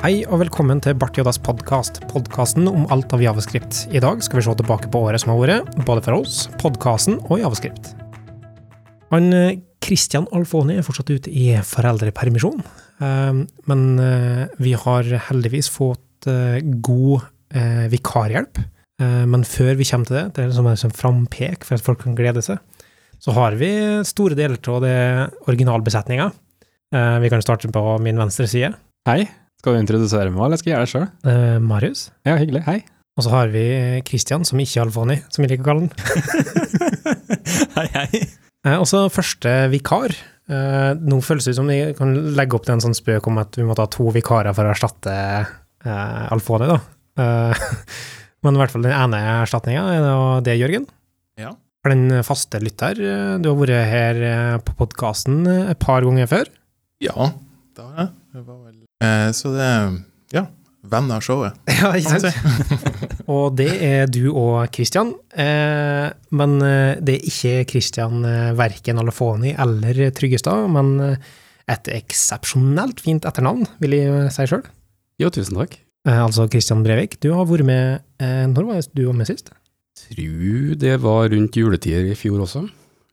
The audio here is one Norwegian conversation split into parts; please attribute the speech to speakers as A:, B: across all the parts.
A: Hei og velkommen til Bart Jodas podkast, podkasten om alt av javascript. I dag skal vi se tilbake på året som har vært, både for oss, podkasten og javascript. Han eh, Christian Alfoni er fortsatt ute i foreldrepermisjon, eh, men eh, vi har heldigvis fått god vikarhjelp. Men før vi kommer til det, det er liksom en sånn frampek for at folk kan glede seg, så har vi store deler av det originalbesetninga. Vi kan starte på min venstre side.
B: Hei, skal du introdusere meg, eller skal jeg gjøre det sjøl?
A: Eh, Marius.
B: Ja, hyggelig. Hei.
A: Og så har vi Christian, som ikke er Alfoni, som vi liker å kalle han.
C: Hei, hei.
A: Eh, Og så første vikar. Eh, Nå føles det ut som vi kan legge opp til en sånn spøk om at vi må ta to vikarer for å erstatte eh, Alfoni, da. Eh, Men i hvert fall den ene erstatninga er da det, Jørgen.
C: Ja.
A: For den faste lytter, eh, du har vært her eh, på podkasten et par ganger før.
C: Ja, det har jeg. Det var Så det ja, venn av showet.
A: Ja, ikke sant? og det er du og Christian. Eh, men eh, det er ikke Christian eh, verken Alefoni eller Tryggestad, men eh, et eksepsjonelt fint etternavn, vil jeg si sjøl.
B: Jo, tusen takk.
A: Eh, altså Christian Brevik. Du har vært med eh, Når var du var med sist?
B: Tru det var rundt juletider i fjor også.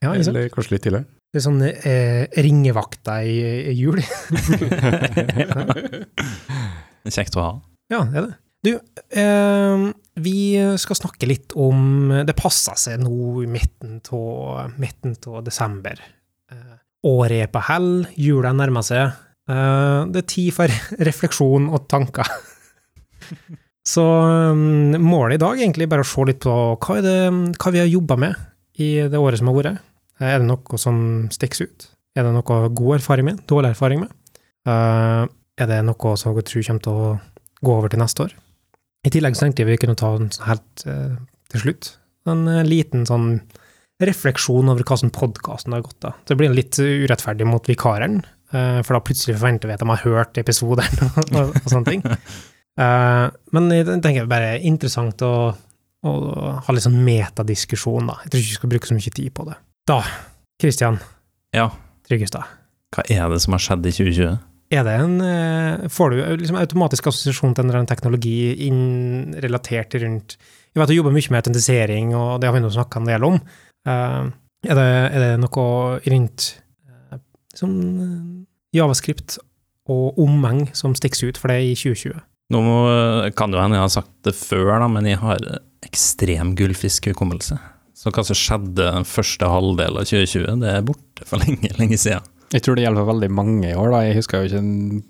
A: Ja, ikke sant?
B: eller kanskje litt tidligere.
A: Det er sånn eh, ringevakta i, i jul.
D: Kjekt å ha.
A: Ja, det er det. Du, eh, vi skal snakke litt om Det passer seg nå i midten av desember. Eh, året er på hell, jula nærmer seg. Eh, det er tid for refleksjon og tanker. Så um, målet i dag er egentlig bare å se litt på hva, det, hva vi har jobba med i det året som har vært. Eh, Er det noe som stikker ut? Er det noe god erfaring med? Dårlig erfaring med? Eh, er det noe som dere tror kommer til å gå over til neste år? I tillegg tenkte jeg vi kunne ta en sånn helt eh, til slutt. En liten sånn refleksjon over hva som podkasten har gått av. Det blir litt urettferdig mot vikaren, eh, for da plutselig forventer vi at de har hørt episoden og, og, sånne ting. Men jeg tenker det bare er interessant å, å ha litt sånn metadiskusjon, da. Jeg tror ikke vi skal bruke så mye tid på det. Da, Kristian
D: Ja,
A: Tryggestad.
D: hva er det som har skjedd i 2020?
A: Er det en, eh, får du liksom automatisk assosiasjon til en eller annen teknologi inn, relatert rundt Jeg vet du jobber mye med autentisering, og det har vi nå snakka en del om. Eh, er, det, er det noe rundt uh, som eh, javascript og omheng som stikker ut for det i 2020?
D: Nå må, kan det jo hende jeg har sagt det før, da, men jeg har ekstrem gullfiskhukommelse. Så hva som skjedde den første halvdel av 2020, det er borte for lenge, lenge siden.
B: Jeg tror det gjelder for veldig mange i år, da. Jeg husker jo ikke en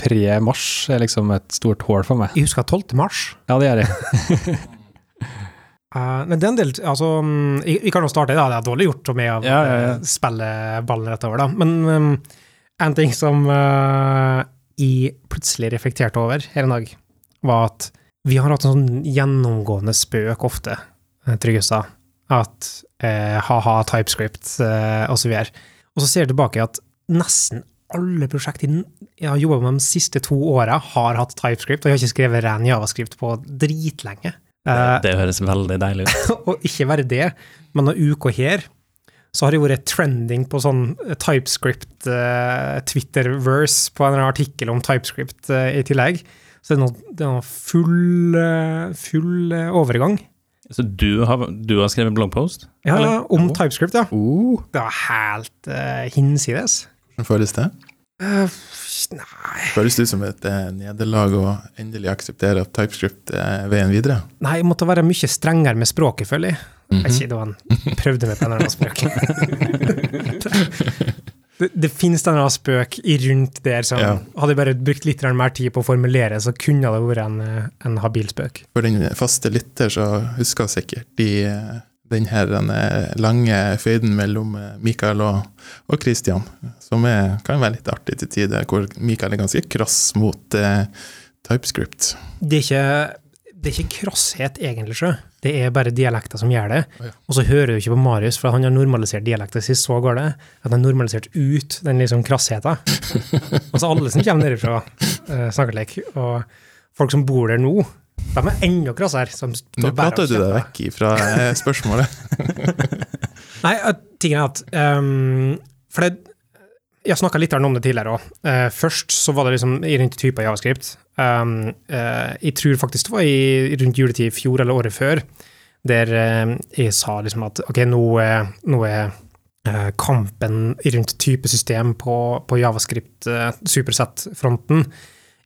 B: pre-mars er liksom et stort hull for meg.
A: Jeg husker 12. mars.
B: Ja, det gjør jeg.
A: Eh, men den del Altså, mm, vi, vi kan jo starte, da. Det er dårlig gjort å med å
B: Ja, ja, ja.
A: eh, spille ballen rett over, da. Men um, en ting som uh, jeg plutselig reflekterte over her en dag, var at vi har hatt en sånn gjennomgående spøk ofte, Tryggestad, at eh, ha-ha, TypeScript eh, videre. Og så ser jeg tilbake at nesten alle prosjekter jeg har jobba med de siste to åra, har hatt TypeScript, og jeg har ikke skrevet ren javascript på dritlenge. Eh,
D: Det høres veldig deilig ut.
A: og ikke bare det, men noen uker her, så har det vært trending på sånn TypeScript eh, Twitter-verse på en artikkel om TypeScript eh, i tillegg. Så det er noe, det er noe full, eh, full eh, overgang.
D: Så du har, du har skrevet bloggpost?
A: Ja,
D: Eller?
A: om TypeScript, ja.
B: Uh,
A: Det var helt uh, hinsides.
C: Hvordan føles det?
A: Uh, nei
C: Føles det ut som et uh, nederlag å endelig akseptere at TypeScript er veien videre?
A: Nei, jeg måtte være mye strengere med språket, føler jeg. Mm -hmm.
C: Jeg
A: ikke, det var en prøvde meg på en eller annen spøk. det, det finnes en spøk i rundt der som
C: Ja.
A: Hadde jeg bare brukt litt mer tid på å formulere, så kunne det vært en, eh, en habil spøk.
C: For den faste lytter så husker sikkert de, den her eh, lange føyden mellom eh, Mikael og, og Christian, som er, kan være litt artig til tider, hvor Mikael er ganske krass mot eh, TypeScript.
A: Det er ikke, det er ikke krasshet, egentlig, sjø. Det er bare dialekter som gjør det.
C: Ja.
A: Og så hører du ikke på Marius, for han har normalisert dialekten sin så går det, at han har normalisert ut den liksom krassheten. altså alle som kommer derifra, uh, snakker slik. Og folk som bor der nå, de er enda krassere. som
C: Nå prater du deg vekk fra eh, spørsmålet.
A: Nei, tingen er at um, For det, jeg snakka litt om det tidligere òg. først så var det liksom rundt typer javascript. Um, eh, jeg tror faktisk det var rundt juletid i fjor eller året før, der eh, jeg sa liksom at ok, nå, nå er eh, kampen rundt typesystem på, på javascript uh, supersett-fronten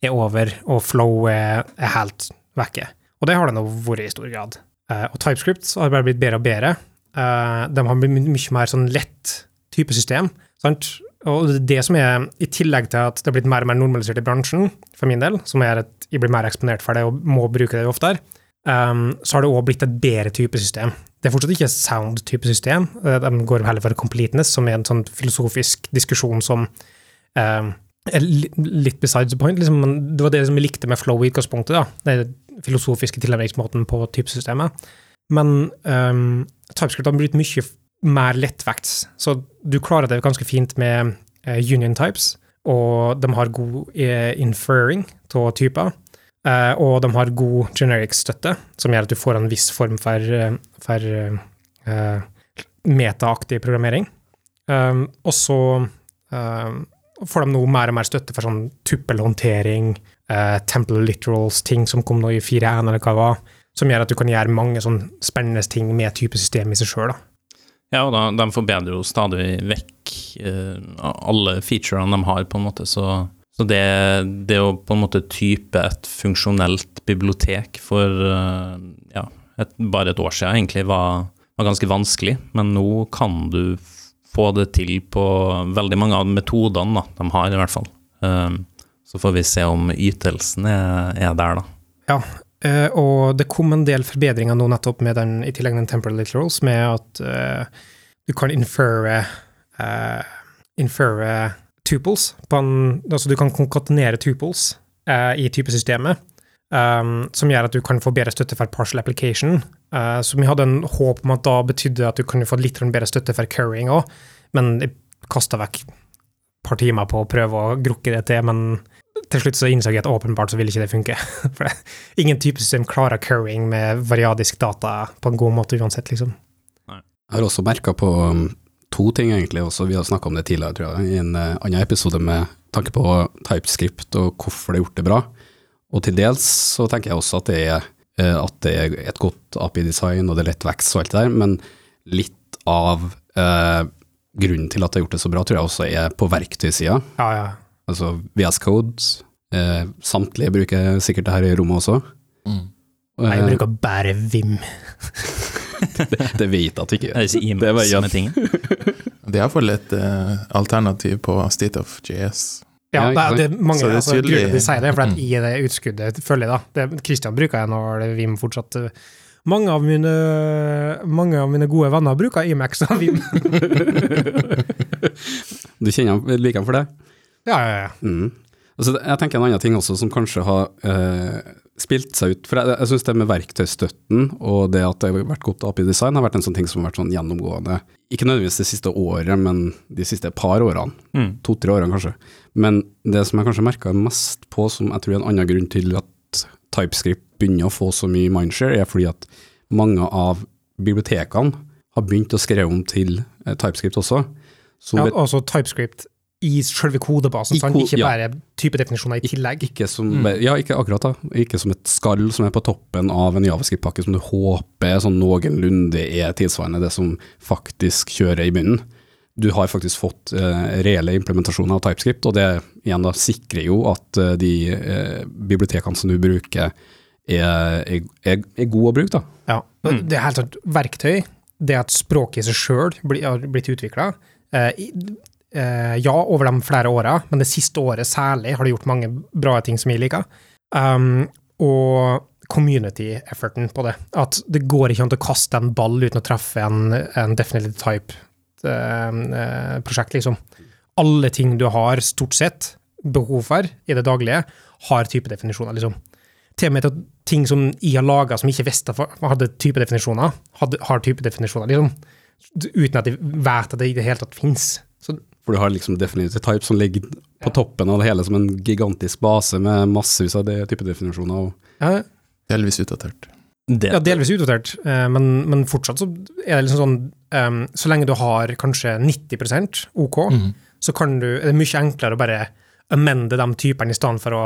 A: er over, og flow er, helt vekke. Og det har det nå vært i stor grad. Eh, og TypeScript har bare blitt bedre og bedre. Eh, de har blitt mye mer sånn lett typesystem. Sant? Og det som er, i tillegg til at det er blitt mer og mer normalisert i bransjen, for min del, som er at jeg blir mer eksponert for det og må bruke det oftere, um, så har det òg blitt et bedre type system. Det er fortsatt ikke sound-type system. de går heller for completeness, som er en sånn filosofisk diskusjon som um, er litt besides the point. Liksom, det var det som vi likte med flow i utgangspunktet, da. den filosofiske tilnærmingsmåten på typesystemet. Men um, TypeScript har blitt mye mer lettvekts, så du klarer det ganske fint med eh, union types, og de har god eh, inferring av typer, eh, og de har god generic-støtte, som gjør at du får en viss form for, for uh, metaaktig programmering. Um, og så um, får de nå mer og mer støtte for sånn tuppelhåndtering, uh, temple literals, ting som kom nå i 4.1 eller hva det var, som gjør at du kan gjøre mange sånn spennende ting med typesystem i seg sjøl.
D: Ja, og da, de forbedrer jo stadig vekk eh, alle featurene de har, på en måte. Så, så det, det å på en måte type et funksjonelt bibliotek for eh, ja, et, bare et år siden egentlig var, var ganske vanskelig, men nå kan du få det til på veldig mange av metodene da, de har, i hvert fall. Eh, så får vi se om ytelsen er, er der, da.
A: Ja, eh, og det kom en del forbedringer nå nettopp med den, i tillegg den temporal literals, med at uh, du kan infere uh, infere tuples en, altså du kan konkatenere tuples eh, i typesystemet, um, som gjør at du kan få bedre støtte for partial application. Uh, så vi hadde en håp om at da betydde at du kunne få litt bedre støtte for currying òg, men jeg kasta vekk et par timer på å prøve å grukke det til, men til slutt så innså jeg at åpenbart så vil ikke det funke. For det, ingen typesystem klarer currying med variadisk data på en god måte uansett, liksom.
E: Jeg har også merka på um, to ting, egentlig, også vi har snakka om det tidligere, tror jeg, i en uh, annen episode med tanke på TypeScript og hvorfor det har gjort det bra. Og til dels så tenker jeg også at det er, uh, at det er et godt API-design og det er lett vekst og alt det der, men litt av eh, grunnen til at det har gjort det så bra, tror jeg også er på verktøysida.
A: Ja, ja.
E: Altså VS Codes. Eh, samtlige bruker sikkert det her i rommet også.
C: Mm.
A: Nei, jeg
E: Uh,
A: bruker bare Vim.
E: det vet jeg at du ikke gjør.
D: Det er
E: Det var ja.
C: Det er iallfall et uh, alternativ på State of JS.
A: Ja, det, det er mange
C: det er
A: altså, de sier det, for at
C: Mm.
A: i det utskuddet følger jeg, da. Det, Christian bruker jeg når Vim fortsatt. Mange av mine, mange av mine gode venner bruker Imax og Vim.
E: Du kjenner han, like han for det?
A: Ja, ja, ja.
E: Mm. Altså, jeg tenker en annen ting også som kanskje har eh, spilt seg ut. For jeg, jeg syns det med verktøystøtten og det at det har vært godt API-design, har vært en sånn ting som har vært sånn gjennomgående. Ikke nødvendigvis det siste året, men de siste par årene.
D: Mm.
E: To-tre årene, kanskje. Men det som jeg kanskje merka mest på, som jeg tror er en annen grunn til at TypeScript begynner å få så mye mindshare, er fordi at mange av bibliotekene har begynt å skrive om til eh, TypeScript også. Så
A: ja altså TypeScript i selve kodebasen,
E: I
A: sant?
E: ko-
A: ikke
E: ja.
A: bare typedefinisjoner i tillegg.
E: Ikke som,
A: Mm.
E: Ja, ikke akkurat da. Ikke som et skall som er på toppen av en javascript-pakke som du håper sånn noenlunde er tilsvarende det som faktisk kjører i bunnen. Du har faktisk fått eh, reelle implementasjoner av TypeScript, og det igjen da sikrer jo at eh, de eh, bibliotekene som du bruker, er, er, er, er gode å bruke. da.
A: Ja.
E: Mm.
A: Det er helt sant. Verktøy, det at språket i seg sjøl har blitt utvikla Ja, over de flere åra, men det siste året særlig har det gjort mange bra ting som jeg liker. Um, og community-efforten på det. At det går ikke an å kaste en ball uten å treffe en, en definitely type-prosjekt, liksom. Alle ting du har, stort sett, behov for i det daglige, har typedefinisjoner, liksom til og med ting som jeg har laga som ikke visste hadde typedefinisjoner, har typedefinisjoner, liksom. Uten at jeg vet at det i det hele tatt fins.
E: For du har liksom definitive type som ligger på toppen av det hele som en gigantisk base med massevis av det type definisjoner. Og
A: Ja,
C: Delvis utdatert.
D: Det,
A: ja, delvis utdatert, eh, men, men fortsatt så er det liksom sånn um, så lenge du har kanskje 90% OK,
C: mm.
A: så kan du, er det mye enklere å bare amende de typene i stedet for å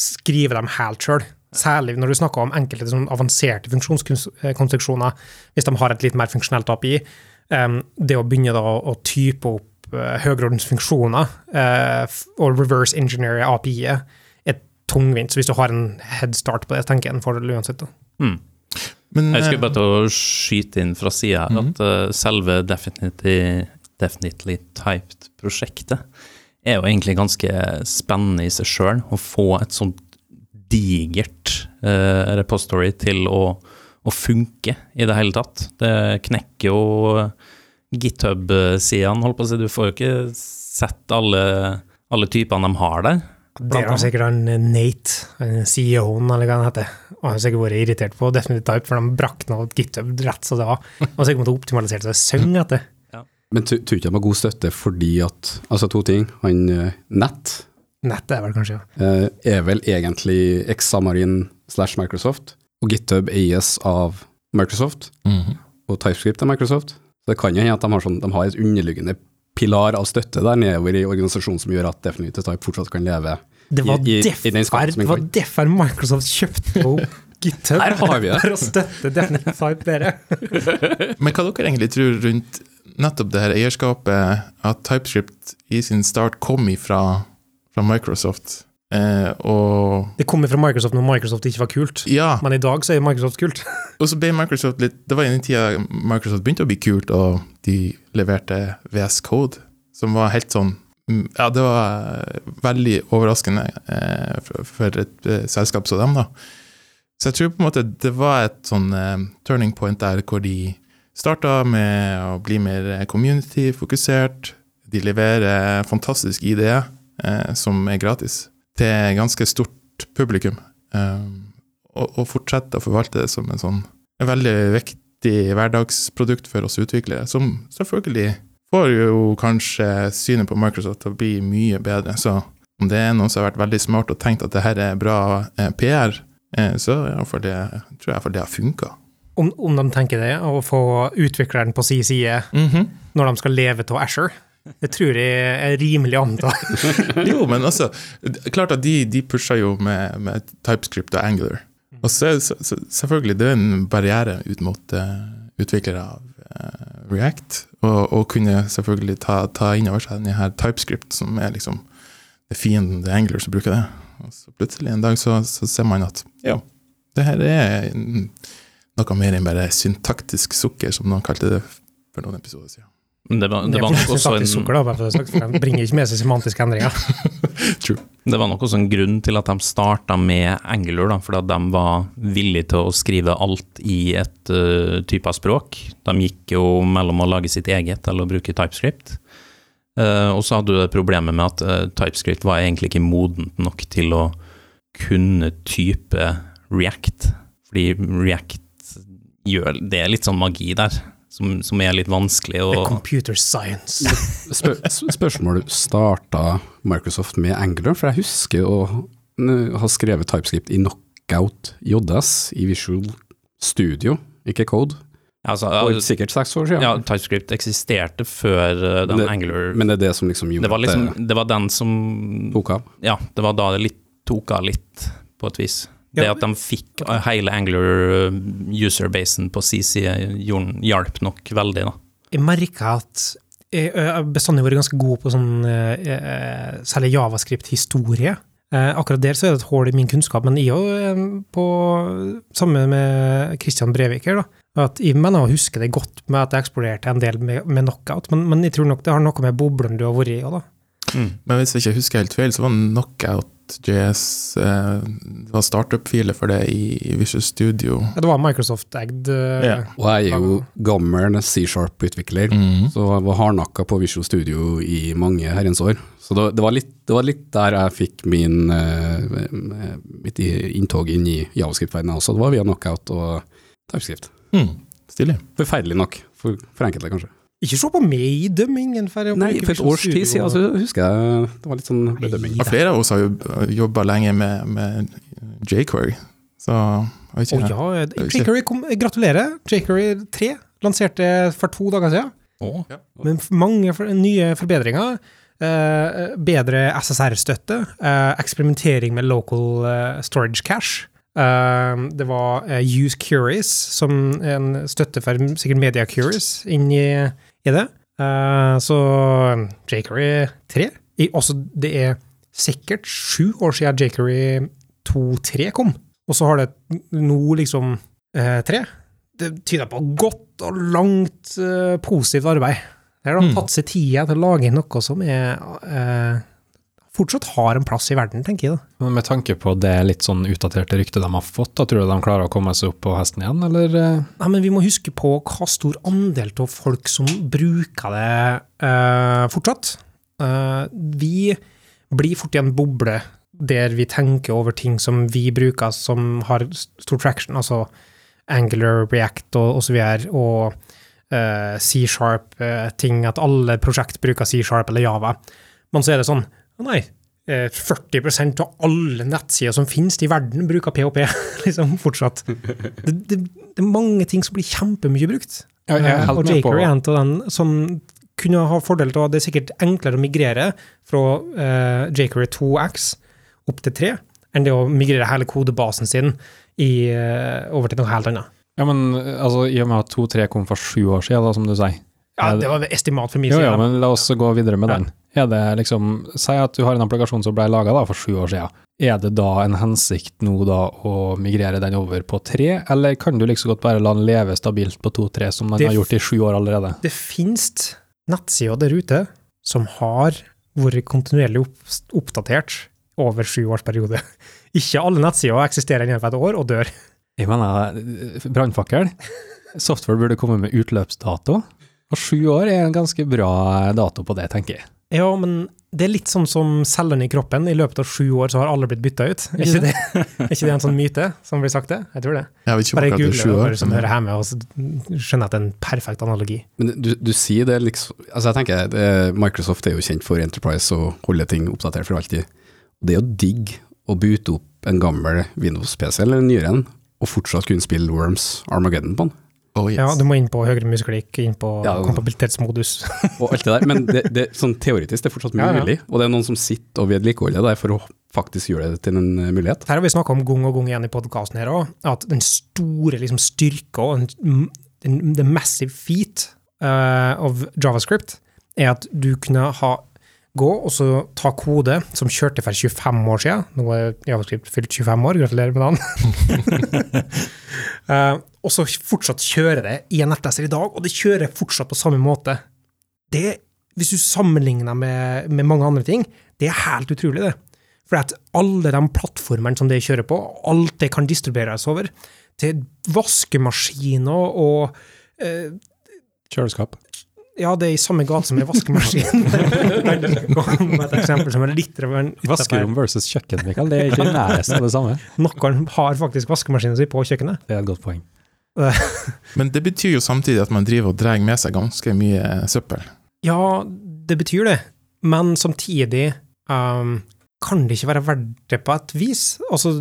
A: skrive dem helt sjøl. Særlig når du snakker om enkelte sånn avanserte funksjonskonstruksjoner, hvis de har et litt mer funksjonelt API. Um, det å begynne da å, å type opp høyreordens funksjoner eh, og reverse engineer API-et er tungvint. Så hvis du har en headstart på det, tenker jeg en fordel uansett. Da.
D: Mm.
C: Men
D: Jeg skulle
C: eh,
D: bare til å skyte inn fra sida her at eh, selve Definitely, Definitely Typed-prosjektet er jo egentlig ganske spennende i seg sjøl. Å få et sånt digert uh, repository til å, å funke i det hele tatt. Det knekker jo GitHub-sidene, holdt på å si. Du får jo ikke sett alle, alle typene de har der.
A: Det har sikkert han eh, Nate, han CEO-en, eller hva han heter, og han har sikkert vært irritert på Definite Type, for de brakk opp GitHub rett som det var. Og sikkert måtte optimalisere seg søng etter.
E: Men tror ikke de har god støtte fordi at Altså to ting. Han Nett Nett
A: Nettet er vel kanskje, ja.
E: eh, er vel egentlig Xamarin slash Microsoft, og GitHub eies av Microsoft,
C: mhm.
E: og TypeScript er Microsoft. Så det kan jo hende at de har, sånn, de har et underliggende pilar av støtte der nedover i organisasjonen som gjør at Definitive Type fortsatt kan leve.
A: Det var
E: I- i- i den skapen som
A: det var derfor Microsoft kjøpte opp GitHub.
E: Her har vi det.
A: For å støtte Definite Type bedre.
C: Men hva dere egentlig tror rundt nettopp det her eierskapet, at TypeScript i sin start kom ifra fra Microsoft, eh, og
A: Det kom fra Microsoft når Microsoft ikke var kult.
C: ja,
A: Men i dag så er Microsoft kult.
C: og så ble Microsoft litt Det var i den tida Microsoft begynte å bli kult, og de leverte VS Code, som var helt sånn Ja, det var eh, veldig overraskende eh, for, for et eh, selskap som dem, da. Så jeg tror på en måte det var et sånn eh, turning point der hvor de starta med å bli mer community-fokusert. De leverer fantastisk ID eh, som er gratis, til ganske stort publikum. Og, og fortsette å forvalte det som en sånn en veldig viktig hverdagsprodukt for oss utviklere, som selvfølgelig får jo kanskje synet på Microsoft til å bli mye bedre. Så om det er noen som har vært veldig smart og tenkt at det her er bra eh, PR, eh, så det, tror jeg iallfall det har funka.
A: Om, om de tenker det, å få utvikleren på sin side når de skal leve av Asher, det tror jeg er rimelig anta.
C: Jo, men altså, klart at de, de pusher jo med, med TypeScript og Angular. Og så, så, så selvfølgelig, det er en barriere ut mot uh, utviklere av uh, React, og, og kunne selvfølgelig ta, ta inn over seg denne her TypeScript, som er liksom det fienden, er Angular som bruker det. Og så plutselig en dag så, så ser man at ja, det her er mm, noe mer enn bare syntaktisk sukker, som noen kalte det for noen episoder siden.
D: Det var, det var nok også en
A: sukker, da, for sagt, for de bringer ikke med seg semantiske endringer.
C: True.
D: Det var nok også en grunn til at de starta med Angular, da, fordi de var villige til å skrive alt i et uh, type av språk. De gikk jo mellom å lage sitt eget eller å bruke TypeScript. Uh, og så hadde du det problemet med at uh, TypeScript var egentlig ikke modent nok til å kunne type React, fordi React gjør Det er litt sånn magi der, som, som er litt vanskelig å
A: er computer science.
E: Spør, spørsmål starta Microsoft med Angular, for jeg husker å ha skrevet TypeScript i Knockout JS i Visual Studio, ikke Code,
D: altså,
E: for
D: ja,
E: sikkert seks år siden.
D: Ja, TypeScript eksisterte før uh, den
E: Det-
D: Angular
E: Men det er det som liksom gjorde
D: det var, liksom,
E: det
D: det var den som
E: tok av.
D: Ja, det var da det litt tok av litt, på et vis. Det at de fikk hele Angular uh, userbasen på sin side, gjorde- hjalp nok veldig, da.
A: Jeg merker at jeg jeg har bestandig vært ganske god på sånn eh, eh, særlig javascript-historie. Eh, akkurat der så er det et hull i min kunnskap, men jeg òg på Sammen med Christian Brevik her, da. At jeg mener å huske det godt med at jeg eksploderte en del med, med knockout, men, men jeg tror nok det har noe med boblene du har vært i òg, da.
C: Men hvis jeg ikke husker helt feil, så var Knockout.js eh, Det var startup-filer for det i, Visual Studio.
A: Ja, Det var Microsoft-egged. eh,
C: Ja.
E: Og jeg er jo gammel C-sharp-utvikler,
C: mm.
E: så jeg var hardnakka på Visual Studio i mange herrens år. Så det, det, var litt, det var litt der jeg fikk min, eh, mitt inntog inn i javascript-verdenen også. Det var via knockout og TypeScript.
C: Mm. Stilig.
E: Forferdelig nok, for, for enkelte kanskje.
A: Ikke se på meg i dømmingen! For,
E: Nei, for et års tid siden så husker jeg det var litt sånn bedømming.
C: Og flere av oss har jo jobba lenge med, med jQuery, så jeg vet ikke.
A: ja,
C: vil
A: jQuery kom, gratulerer. jQuery 3 lanserte for to dager siden.
D: Oh.
A: Men f- mange for, nye forbedringer. Eh, bedre SSR-støtte. eh, eksperimentering med local eh, storage cache. Eh, det var eh, Use Curious, som en støtte for sikkert Media Curious, inn i, i det. Eh, så Jakery 3 i, også, Det er sikkert sju år siden Jakery 2.3 kom, og så har det nå liksom tre. 3. Det tyder på godt og langt eh, positivt arbeid. Her har de
C: Mm.
A: tatt seg tida til å lage noe som er eh, fortsatt har en plass i verden, tenker jeg. da.
B: Men med tanke på det litt sånn utdaterte ryktet de har fått, da tror du de klarer å komme seg opp på hesten igjen, eller? eh?
A: Nei, men vi må huske på hva stor andel av folk som bruker det eh, fortsatt. Eh, vi blir fort i en boble der vi tenker over ting som vi bruker som har stor traction, altså Angular, React og, og så videre, og eh, C-sharp-ting, at alle prosjekt bruker C-sharp eller Java. Men så er det sånn, å nei, eh, 40% av alle nettsider som finnes i verden bruker PHP, liksom, fortsatt. Det, det, det er mange ting som blir kjempemye brukt.
B: Er
A: Eh, og Jaker er en av den som kunne ha fordel av Det er sikkert enklere å migrere fra uh, Jaker 2X opp til 3 enn det å migrere hele kodebasen sin i, uh, over til noe helt annet.
B: Ja, men eh, altså, i og med at 2-3 kom for sju år siden, da, som du sier.
A: Ja,
B: det-
A: var estimat for min
B: Jo,
A: side.
B: ja, men la oss gå videre med den. Er det liksom, Si at du har en applikasjon som ble laga for sju år siden. Er det da en hensikt nå da å migrere den over på tre, eller kan du liksom godt bare la den leve stabilt på 2-3, som den
A: Det-
B: har gjort i sju år allerede?
A: Det finnes nettsider der ute som har vært kontinuerlig opp, oppdatert over sju års periode. Ikke alle nettsider eksisterer innenfor et år og dør.
B: Jeg mener, brannfakkel. Software burde komme med utløpsdato. Og sju år er en ganske bra dato på det, tenker jeg.
A: Ja, men det er litt sånn som cellene i kroppen. I løpet av sju år så har alle blitt bytta ut. Er ikke det, er ikke det en sånn myte som blir sagt det? Jeg tror det.
C: Jeg vet ikke
A: Bare google det,
C: år.
A: bare som hører hjemme, og så skjønner jeg at det er en perfekt analogi.
E: Men du, du sier det liksom Altså jeg tenker det, Microsoft er jo kjent for Enterprise og holde ting oppdatert for alltid. Det er jo digg å bute opp en gammel Windows-PC eller en nyere en, og fortsatt kunne spille Worms Armageddon på den.
C: Oh, yes.
A: Ja, du må inn på høyre musikalikk, inn på
E: Ja,
A: kompabilitetsmodus.
E: Og alt det der, men det, det, sånn teoretisk det er fortsatt
A: Ja, ja.
E: mulig, og det er noen som sitter og vedlikeholder det for å faktisk gjøre det til en eh, mulighet.
A: Her har vi snakka om gang og gang igjen i podkasten her òg, at den store liksom, styrka og the massive feat uh, of javascript er at du kunne ha gå og så ta kode som kjørte for 25 år siden. Nå er javascript fylt 25 år, gratulerer med dagen. Eh, og så fortsatt kjører det i en nettleser i dag, og det kjører fortsatt på samme måte. Det, hvis du sammenligner med, med mange andre ting, det er helt utrolig, det. For at alle de plattformene som det kjører på, alt det kan distribueres over, til vaskemaskiner og eh,
B: Kjøleskap.
A: Ja, det er i samme gate som en vaskemaskin. Et eksempel som er litt.
B: Vaskerom versus kjøkken, Mikael. Det er ikke nærheten av det samme.
A: Noen har faktisk vaskemaskinen sin på kjøkkenet.
B: Det er et godt poeng.
C: Men det betyr jo samtidig at man driver og drar med seg ganske mye søppel.
A: Ja, det betyr det, men samtidig um, kan det ikke være verdt det på et vis. Altså,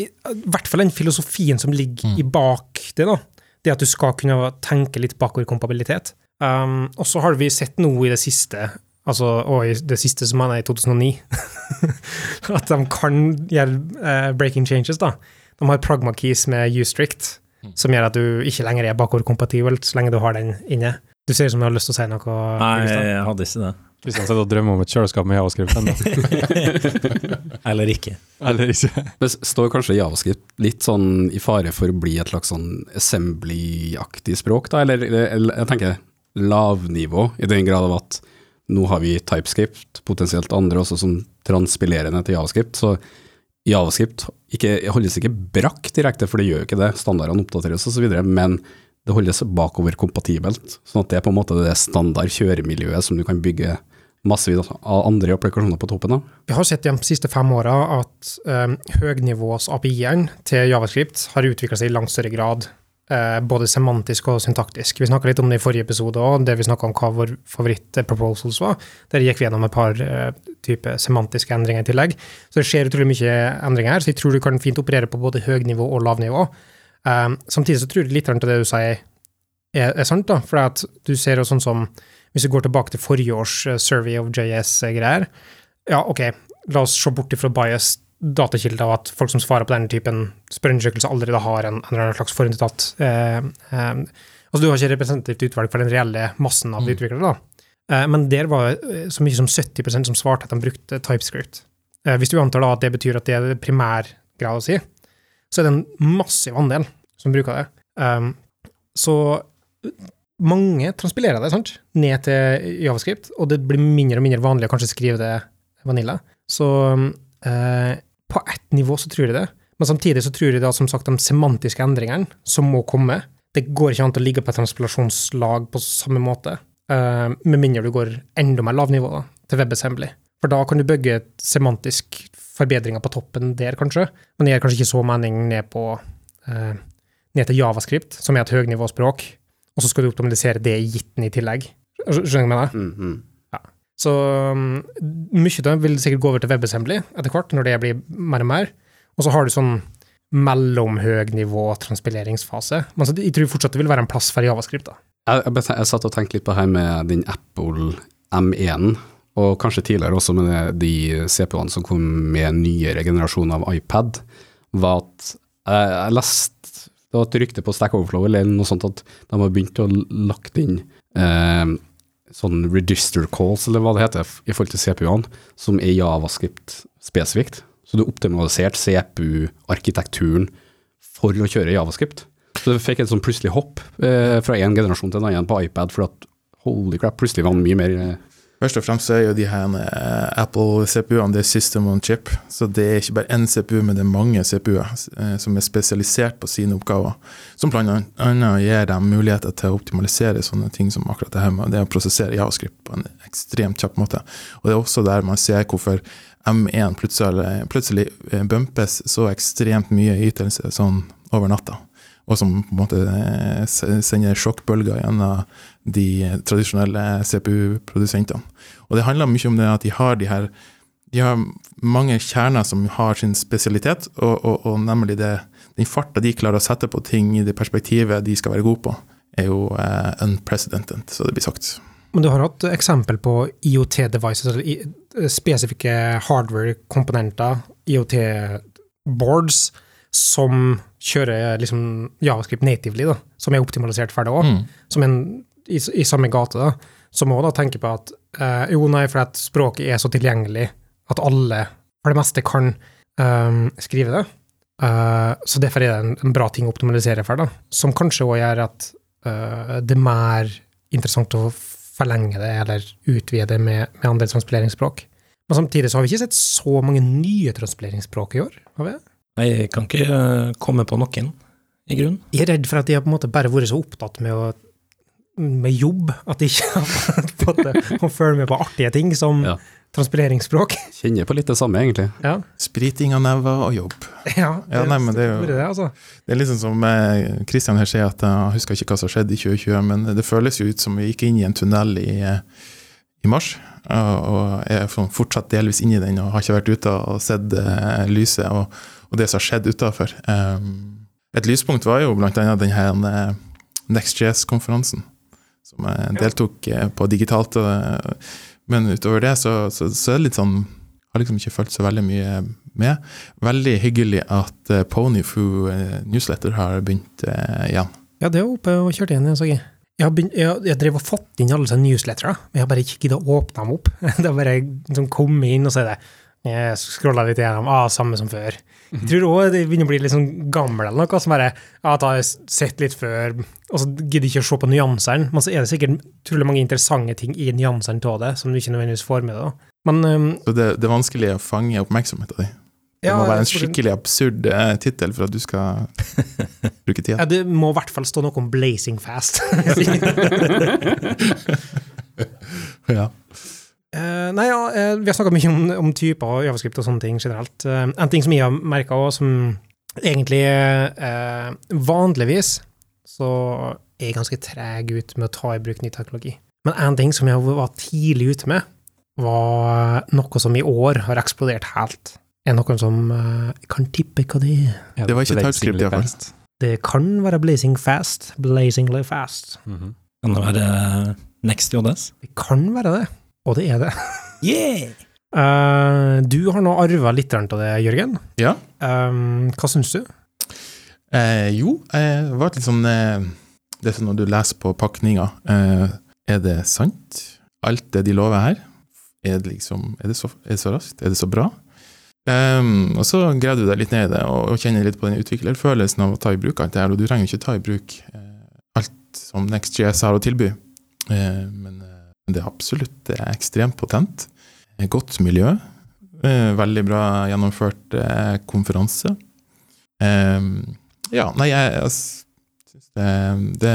A: i, i hvert fall den filosofien som ligger
C: Mm.
A: i bak det, da. Det at du skal kunne tenke litt bakoverkompabilitet. Um, og så har vi sett noe i det siste, altså, og i det siste som er i 2009, at de kan gjøre uh, breaking changes, da. De har pragma keys med ustrict. Som gjør at du ikke lenger er bakoverkompatibelt så lenge du har den inne. Du ser ut som du har lyst til å si noe.
D: Nei, jeg hadde ikke det.
B: Kristian sitter og drømmer om et kjøleskap med javascript ennå.
D: Eller ikke.
B: Eller ikke.
E: Det står kanskje javascript litt sånn i fare for å bli et slags sånn assembly-aktig språk, da, eller, eller jeg tenker lavnivå, i den grad av at nå har vi TypeScript, potensielt andre også som transpilerer ned til javascript, så javascript ikke, holdes ikke brakk direkte, for det gjør jo ikke det, standardene oppdateres osv., men det holdes bakover kompatibelt, sånn at det er på en måte det standard kjøremiljøet som du kan bygge massevis av andre applikasjoner på toppen av.
A: Vi har sett de siste fem åra at um, høgnivås API-en til Javascript har utvikla seg i langt større grad, både semantisk og syntaktisk. Vi snakka litt om det i forrige episode òg, det vi snakka om hva vår favoritt-proposals var. Der gikk vi gjennom et par uh, type semantiske endringer i tillegg. Så det skjer utrolig mye endringer her, så jeg tror du kan fint operere på både høgnivå og lavnivå. Um, samtidig så tror jeg litt av det du sier, er, er sant, da. For at du ser jo sånn som Hvis du går tilbake til forrige års eh, Survey of JS-greier Ja, ok, la oss se bort ifra bias datakilder og at folk som svarer på denne typen spørreundersøkelse, allerede har en, en slags forutinntatt eh, eh, Altså, du har ikke representativt utvalg for den reelle massen av
C: Mm.
A: utviklere, da. Eh, men der var eh, så mye som 70% som svarte at de brukte TypeScript. Eh, hvis du antar da at det betyr at det er primærgrad å si, så er det en massiv andel som bruker det. Um, så mange transpilerer det, sant, ned til javascript, og det blir mindre og mindre vanlig å kanskje skrive det vanilla. Så eh, på ett nivå så tror jeg det, men samtidig så tror jeg da som sagt de semantiske endringene som må komme, det går ikke an å ligge på et transpilasjonslag på samme måte, uh, med mindre du går enda mer lavnivå da, til WebAssembly. For da kan du bygge semantisk forbedringer på toppen der, kanskje, men det gir kanskje ikke så mening ned på uh, ned til javascript, som er et høynivåspråk, og så skal du optimalisere det i gitten i tillegg. Skjønner du hva jeg mener?
E: Mm, mm.
A: Så um, mye av det vil sikkert gå over til WebAssembly etter hvert, når det blir mer og mer. Og så har du sånn mellomhøgnivå transpileringsfase. Men så, jeg tror fortsatt det vil være en plass for javascript. da.
E: Jeg, jeg, jeg satt og tenkte litt på her med den Apple M1, og kanskje tidligere også med de CPU-ene som kom med nyere generasjon av iPad, var at jeg, jeg leste Det var et rykte på Stack Overflow eller noe sånt at de har begynt å lagt inn eh, sånn register calls, eller hva det heter, i forhold til CPU-ene, som er javascript spesifikt. Så du optimaliserte CPU-arkitekturen for å kjøre javascript. Så det fikk et sånn plutselig hopp eh, fra en generasjon til en annen på iPad, for at holy crap, plutselig var den mye mer eh,
C: Først og fremst er jo de her eh, Apple-CPU-ene det er system on chip. Så det er ikke bare én CPU, men det er mange CPU-er eh, som er spesialisert på sine oppgaver. Som annet gir dem muligheter til å optimalisere sånne ting som akkurat det her med det å prosessere javascript på en ekstremt kjapp måte. Og det er også der man ser hvorfor M1 plutselig, plutselig eh, bumpes så ekstremt mye ytelse sånn over natta. Og som på en måte eh, sender sjokkbølger gjennom de tradisjonelle CPU-produsentene. Og det handler mye om det at de har de her de har mange kjerner som har sin spesialitet, og, og, og nemlig det, den farta de klarer å sette på ting i det perspektivet de skal være gode på, er jo eh, unprecedented, så det blir sagt.
A: Men du har hatt eksempel på IOT-devices, eller spesifikke hardware-komponenter, IOT-boards, som kjører liksom javascript natively, da, som er optimalisert for det òg.
C: Mm.
A: som en, i, i samme gate, da, som må da tenke på at eh, jo, nei, for at språket er så tilgjengelig at alle for det meste kan um, skrive det. Uh, så derfor er det en, en bra ting å optimalisere for, da, som kanskje òg gjør at uh, det er mer interessant å forlenge det eller utvide det med, med andre transpileringsspråk. Men samtidig så har vi ikke sett så mange nye transpileringsspråk i år. har vi det?
D: Jeg kan ikke eh, komme på noen, i grunnen.
A: Jeg er redd for at de har på en måte bare vært så opptatt med, å, med jobb at de ikke har fått å følge med på artige ting som
E: Ja.
A: transpireringsspråk.
E: Kjenner på litt det samme, egentlig.
A: Ja,
C: Spriting av never og jobb.
A: ja,
C: Ja, nei, men det er jo-
A: det, altså.
C: Det er liksom som Kristian her sier, at jeg husker ikke hva som skjedde i 2020, men det føles jo ut som vi gikk inn i en tunnel i, eh, i mars, og, er fortsatt delvis inni den, og har ikke vært ute og sett eh, lyset og, og det som har skjedd utafor. Um, et lyspunkt var jo blant annet den her eh, NextJS-konferansen, som jeg deltok eh, på digitalt. Men utover det så, så, så er det litt sånn Har liksom ikke fulgt så veldig mye med. Veldig hyggelig at Ponyfoo eh, Newsletter har begynt eh, igjen.
A: Ja, det er oppe og kjørt igjen, jeg så jeg. Jeg, har begynt, jeg, jeg drev og fått inn alle sånne newslettere, men jeg har bare ikke giddet å åpne dem opp. Det har bare liksom kommet inn, og så er det Jeg scrolla litt igjennom, ah, samme som før. Jeg tror òg det begynner å bli litt sånn gammel eller noe, som bare ja, jeg har jeg sett litt før, og så gidder jeg ikke å se på nyansene. Men så er det sikkert utrolig mange interessante ting i nyansene av det, som du ikke nødvendigvis får med deg. Men um,
C: Så det, det er vanskelig å fange oppmerksomheten din. Det
A: ja,
C: må være en skikkelig absurd eh, tittel for at du skal bruke tida.
A: Ja, det må i hvert fall stå noe om 'blazing fast'.
C: Ja.
A: Eh, nei, ja, uh, vi har snakka mye om, om typer og javascript og sånne ting generelt. Uh, en ting som jeg har merka òg, som egentlig eh, vanligvis så er jeg ganske treg ut med å ta i bruk ny teknologi. Men en ting som jeg var tidlig ute med, var noe som i år har eksplodert helt. Er noe som eh, kan tippe hva det er.
C: Det var ikke TypeScript, i hvert fall.
A: Det kan være blazing fast. Blazingly fast.
B: Mhm.
D: Kan det være Next JS?
A: Det kan være det. Og det er det.
D: Yeah!
A: Uh, du har nå arva litt av det, Jørgen.
C: Ja.
A: Um, hva syns du?
C: Uh, jo, det var litt sånn Det er sånn når du leser på pakninga, eh, er det sant? Alt det de lover her? Er det liksom Er det så, er det så raskt? Er det så bra? Um, og så graver du deg litt ned i det og, og kjenner litt på den utviklerfølelsen av å ta i bruk alt det her, og du trenger jo ikke ta i bruk eh, alt som NextJS har å tilby, eh, men det er absolutt det er ekstremt potent. Godt miljø. eh, veldig bra gjennomført eh, konferanse. Ehm, ja, nei, jeg, jeg syns det, det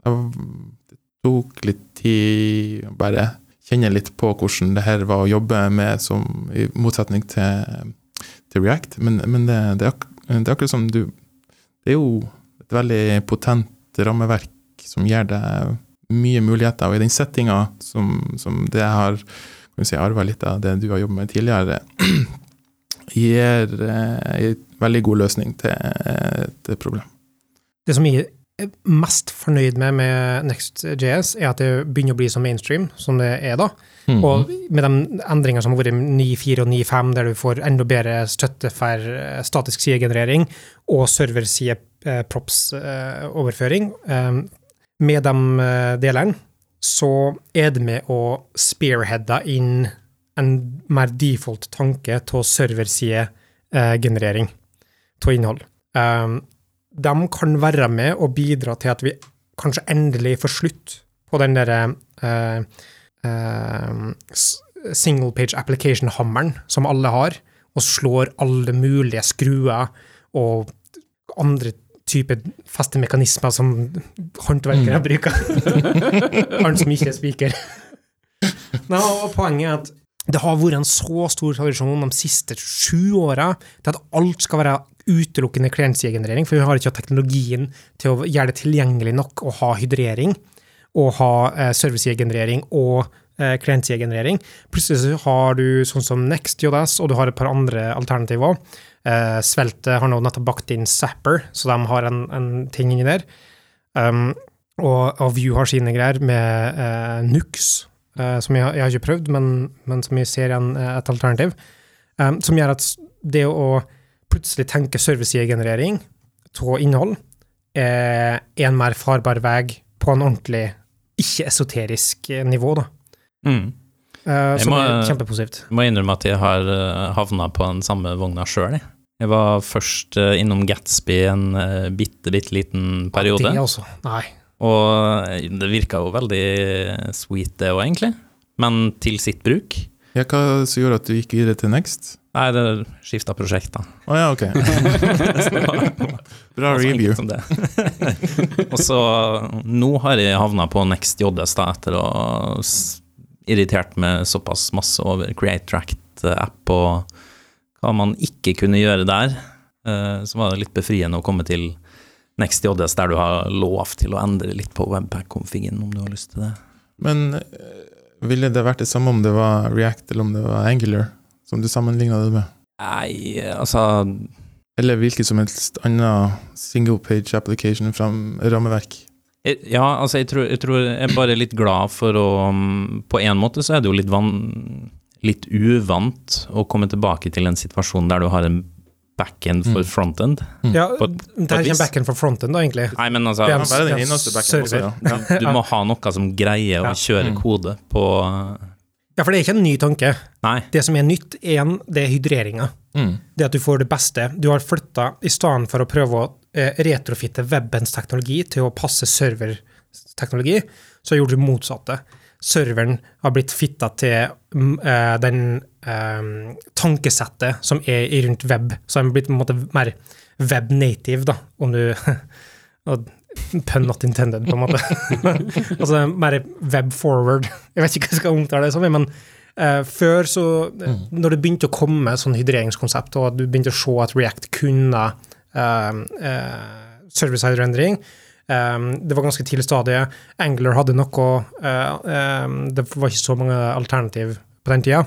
C: Det tok litt tid å bare kjenne litt på hvordan det her var å jobbe med, som, i motsetning til, til React. Men, men det, det, er ak, det akkurat som du Det er jo et veldig potent rammeverk som gjør deg mye muligheter, og i den settinga som, som det jeg har kan si, arva litt av det du har jobbet med tidligere, gir eh, en veldig god løsning til et problem.
A: Det som jeg er mest fornøyd med med Next.js, er at det begynner å bli så mainstream som det er da.
C: Mhm.
A: Og med de endringene som har vært i 9.4 og 9.5, der du får enda bedre støtte for eh, statisk sidegenerering og serverside-props-overføring, med de eh, delene, så er det med å spearheade inn en mer default tanke til serversidegenerering av innhold. Um, de kan være med og bidra til at vi kanskje endelig får slutt på den derre eh, eh, single page application-hammeren som alle har, og slår alle mulige skruer og andre typer faste mekanismer som håndverkere bruker. Han som ikke er spiker. Nei, og poenget er at det har vært en så stor tradisjon de siste sju åra til at alt skal være utelukkende klientsidegenerering, for vi har ikke hatt teknologien til å gjøre det tilgjengelig nok å ha hydrering, og ha eh, servicesidegenerering og eh, klientsidegenerering. Plutselig så har du sånn som NextJS, og du har et par andre alternativer òg. Eh, Svelte har nå nettopp bakt inn Zapper, så de har en, en ting inni der. Um, og, og View har sine greier med uh, Nux, uh, som jeg, jeg har ikke prøvd, men, men som jeg ser en, et alternativ. Um, som gjør at det å plutselig tenke servicesidegenerering av innhold er en mer farbar vei på en ordentlig ikke-esoterisk nivå, da.
D: Mm.
A: Eh,
D: Jeg
A: som
D: må-
A: er kjempepositivt.
D: Jeg må innrømme at jeg har uh, havna på den samme vogna sjøl. Jeg. jeg var først eh, innom Gatsby en bitte, bitte liten periode.
A: Det også. Nei.
D: Og eh, det virka jo veldig sweet, det òg, egentlig. Men til sitt bruk.
C: Ja, hva som gjorde at du gikk videre til Next?
D: Nei, det skifta prosjekt, da.
C: Å ja, ok. Bra review.
D: som det. og så nå har jeg havna på Next JS da, etter å irritert meg såpass masse over Create Tract-app og hva man ikke kunne gjøre der. Eh, Så var det litt befriende å komme til Next JS der du har lov til å endre litt på webpack-konfigen om du har lyst til det.
C: Men eh, ville det vært det samme om det var React eller om det var Angular, som du sammenligna det med?
D: Nei, altså
C: Eller hvilket som helst annet single page application fra rammeverk?
D: Ja, altså, jeg tror, jeg tror jeg er bare litt glad for å um, På en måte så er det jo litt, van, litt uvant å komme tilbake til en situasjon der du har en backend for
C: Mm.
D: frontend.
A: Ja,
D: På-
A: det er ikke en backend for frontend, da, egentlig.
D: Nei, men altså
A: Ja,
C: ja.
D: Du må ha noe som greier å kjøre
C: Mm.
D: kode på
A: Ja, for det er ikke en ny tanke.
D: Nei.
A: Det som er nytt, igjen, det er hydreringa.
C: Mm.
A: Det at du får det beste. Du har flytta, i stedet for å prøve å eh, retrofitte webens teknologi til å passe serverteknologi, så gjorde du motsatte. Serveren har blitt fitta til eh, den eh, tankesettet som er rundt web, så den har blitt på en måte mer web native, da, om du og Pun not intended, på en måte. altså mer web forward. Jeg vet ikke hva jeg skal omtale det som, men uh, før så mm. Når det begynte å komme sånn hydreringskonsept, og at du begynte å se at React kunne uh, service-side-rendering um, Det var ganske tidlig stadie. Angler hadde noe eh, eh, Det var ikke så mange alternativ på den tida.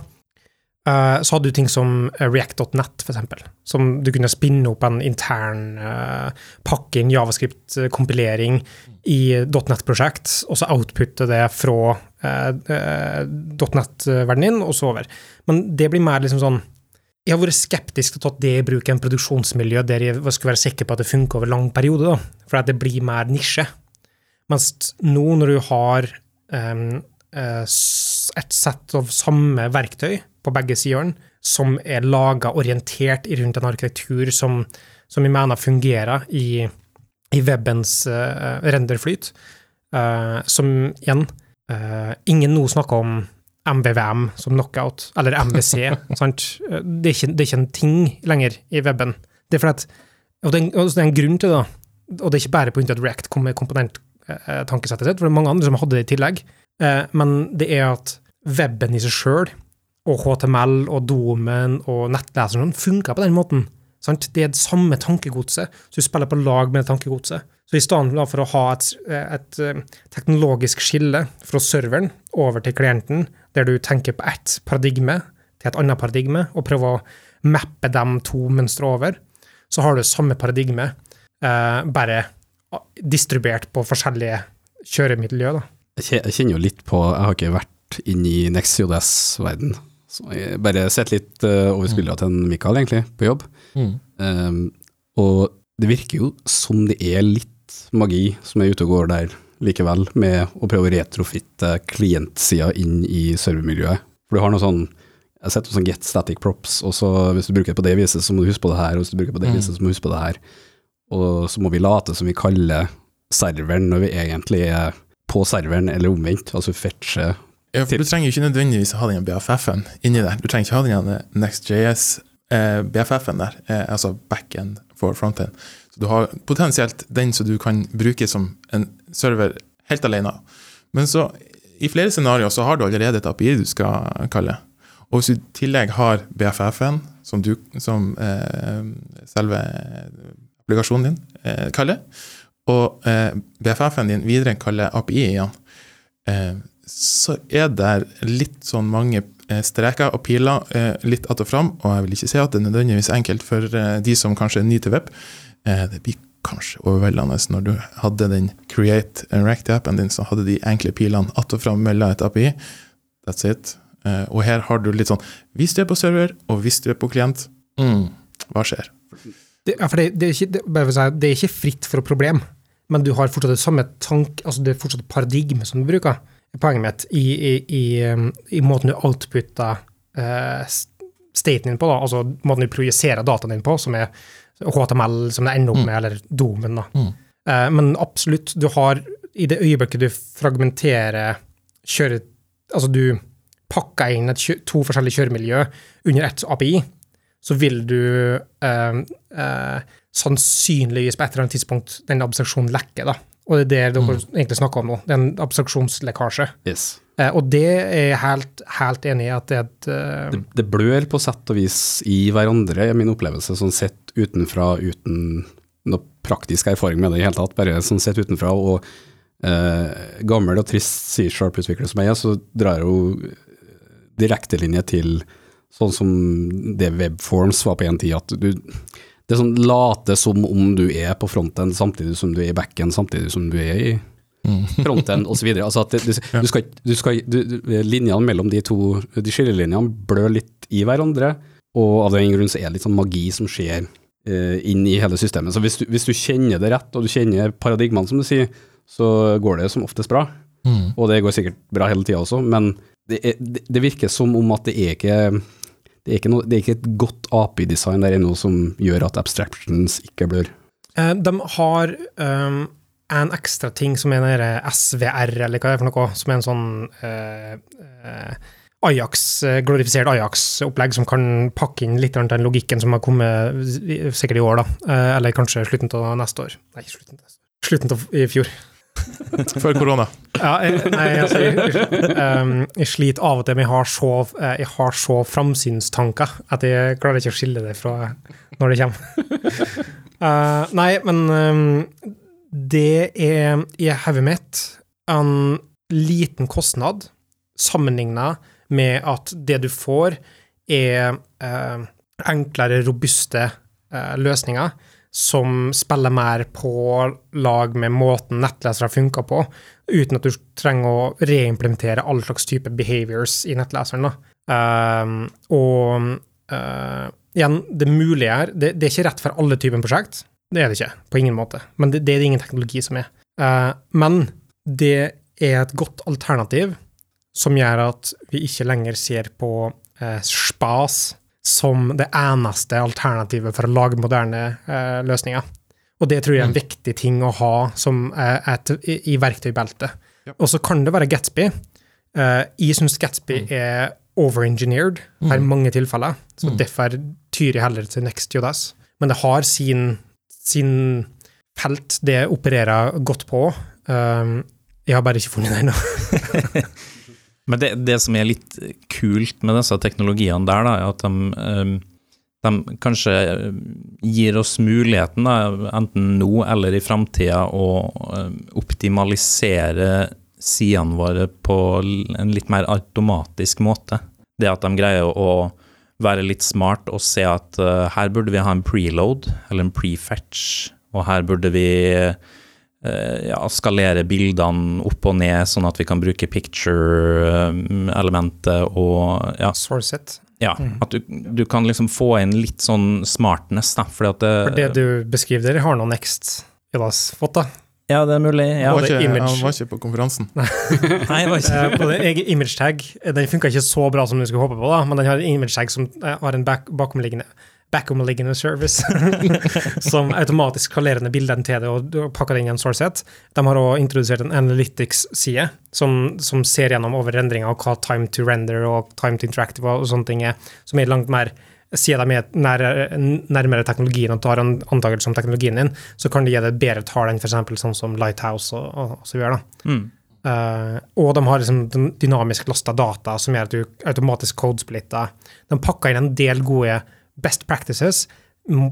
A: Eh, så hadde du ting som eh, React.net, eksempel. Som du kunne spinne opp en intern uh, pakke inn javascript-kompilering i .net-prosjekt, og så outputte det fra uh, .net-verdenen din, og så over. Men det blir mer liksom sånn Jeg har vært skeptisk til å ta det i bruk i en produksjonsmiljø der jeg skulle være sikker på at det funker over lang periode, da, for det blir mer nisje. Mens nå, når du har um, et sett av samme verktøy på begge sidene, som er laga orientert rundt en arkitektur som, som jeg mener fungerer i, i webens uh, renderflyt. Uh, som igjen uh, Ingen nå snakker om MVVM som knockout, eller MVC. sant? Det er, ikke, det er, ikke, en ting lenger i weben. Det er, at, og det, er, og det er en grunn til det. Og det er ikke bare på at React kom med komponenttankesettet sitt, for det er mange andre som hadde det i tillegg. Men det er at weben i seg sjøl og HTML og domen og nettleseren funker på den måten. Sant? Det er det samme tankegodset, så du spiller på lag med tankegodset. Så i stedet for å ha et, et, eh, teknologisk skille fra serveren over til klienten, der du tenker på ett paradigme til et annet paradigme, og prøver å mappe de to mønstre over, så har du samme paradigme, eh, bare distribuert på forskjellige kjøremiljø.
E: Jeg kjenner jo litt på Jeg har ikke vært inne i NextJS-verden så jeg bare sett litt uh, over skuldra til Mikael, egentlig, på jobb. Mm. Um, og det virker jo som det er litt magi som er ute og går der likevel, med å prøve å retrofitte klientsida inn i servermiljøet. For du har noe sånn jeg har sett noe sånn get static props, og så hvis du bruker det på det viset, så må du huske på det her, og hvis du bruker det på det mm. viset, så må du huske på det her. Og så må vi late som vi kaller serveren når vi egentlig er på serveren, eller omvendt. Altså fetche
C: ja, for Du trenger jo ikke nødvendigvis ha den BFF-en inni der. Du trenger ikke ha den eh, NextJS eh, BFF-en der, eh, altså backend for frontend. Så Du har potensielt den som du kan bruke som en server helt alene. Men så, i flere scenarioer så har du allerede et API du skal kalle. Og hvis du i tillegg har BFF-en, som, du, som eh, selve applikasjonen din eh, kaller, og eh, BFF-en din videre kaller API igjen, så er det litt sånn mange eh, streker og piler eh, litt att og fram, og jeg vil ikke si at det er nødvendigvis enkelt for eh, de som kanskje er nye til web. Det blir kanskje overveldende når du hadde den Create and React-appen din, så hadde de enkle pilene att og fram mellom et API. That's it. Og her har du litt sånn Hvis du er på server, og hvis du er på klient, mm, hva skjer?
A: Det, ja, det, det, er ikke, det, det, er ikke, fritt for problem, men du har fortsatt det samme tank, altså det er fortsatt paradigme som du bruker poenget mitt i, i, i, um, i måten du outputter uh, staten din på, da, altså måten du projiserer dataen din på, som er HTML, som det ender opp mm. med, mm. eller domen. da. Mm. Uh, men absolutt, du har i det øyeblikket du fragmenterer kjøret, Altså du pakker inn et, to forskjellige kjøremiljø under ett API, så vil du eh, eh, sannsynligvis på et eller annet tidspunkt den abstraksjonen lekke. da. Og det er det dere mm. egentlig snakker om nå. Det er en abstraksjonslekkasje.
E: Yes.
A: Eh, og det er jeg helt, helt enig i at det er et uh,
E: det, det, blør på sett og vis i hverandre, er min opplevelse, sånn sett utenfra, uten noe praktisk erfaring med det i hele tatt, bare sånn sett utenfra. Og uh, gammel og trist C-sharp-utvikler som jeg er, så drar jeg jo direktelinje til sånn som det webforms var på en tid, at du det sånn late som om du er på fronten samtidig som du er i backen, samtidig som du er i mm. fronten osv. Altså at det, du, du skal, du skal, du, linjene mellom de to de skillelinjene blør litt i hverandre, og av den grunn så er det litt sånn magi som skjer eh, inn i hele systemet. Så hvis du, hvis du kjenner det rett, og du kjenner paradigmene, som du sier, så går det som oftest bra. Mm. Og det går sikkert bra hele tida også, men det, er, det, det virker som om at det er ikke det er, noe, det er ikke, et godt API-design der ennå som gjør at abstractions ikke blør.
A: Eh, de har um, en ekstra ting som er den SVR, eller hva det er for noe, som er en sånn uh, uh, Ajax, glorifisert Ajax-opplegg som kan pakke inn litt av den logikken som har kommet sikkert i år, da. Eller kanskje slutten av neste år. Nei, slutten slutten av i fjor.
C: Før korona.
A: Ja, jeg, nei, altså, jeg, um, jeg, sliter av og til men jeg har så, eh, jeg så framsynstanker at jeg klarer ikke å skille det fra når det kommer. uh, nei, men um, det er i hodet mitt en liten kostnad sammenligna med at det du får, er uh, enklere, robuste uh, løsninger som spiller mer på lag med måten nettlesere funker på, uten at du trenger å reimplementere all slags type behaviors i nettleseren. Um, og uh, igjen, det mulige er det, det, er ikke rett for alle typer prosjekt. Det er det ikke, på ingen måte. Men det, det er det ingen teknologi som er. Uh, men det er et godt alternativ som gjør at vi ikke lenger ser på uh, spas som det eneste alternativet for å lage moderne eh, løsninger. Og det tror jeg er en mm. viktig ting å ha som eh, et, i, i verktøybeltet. Ja. Og så kan det være Gatsby. Eh, jeg syns Gatsby mm. er overengineered her i mm. mange tilfeller, så mm. derfor tyr jeg heller til NextJS. Men det har sin, sin felt det opererer godt på. Um, jeg har bare ikke funnet det ennå.
D: Men det, det, som er litt kult med disse teknologiene der, da, er at de, ehm, de kanskje gir oss muligheten, da, enten nå eller i framtida, å ehm, optimalisere sidene våre på en litt mer automatisk måte. Det at de greier å være litt smart og se at uh, her burde vi ha en preload, eller en prefetch, og her burde vi Eh, ja, skalere bildene opp og ned, sånn at vi kan bruke picture-elementet og ja.
A: Source it.
D: Ja, mm. at du, du, kan liksom få inn litt sånn smartness, da, fordi at det,
A: For det du beskriver der, har noe Next Jodas fått, da?
D: Ja, det er mulig. Ja.
C: Var ikke, han var ikke på konferansen.
A: Nei, var ikke. Eh, på den image tag, den funka ikke så bra som du skulle håpe på, da, men den har en image tag som eh, har en bakomliggende back-om-liggende service som automatisk skalerer ned bildene til det og pakker det inn i en sourceset. De har også introdusert en analytics-side som, som, ser gjennom over endringer og hva time to render og time to interactive og sånne ting er, som er langt mer Siden de er nærmere, nærmere teknologien og tar en antakelse om teknologien din, så kan de gi deg bedre tall enn f.eks. sånn som Lighthouse og, og, og så videre. Mm. Uh, og de har liksom dynamisk lasta data som gjør at du automatisk codesplitter. De pakker inn en del gode best practices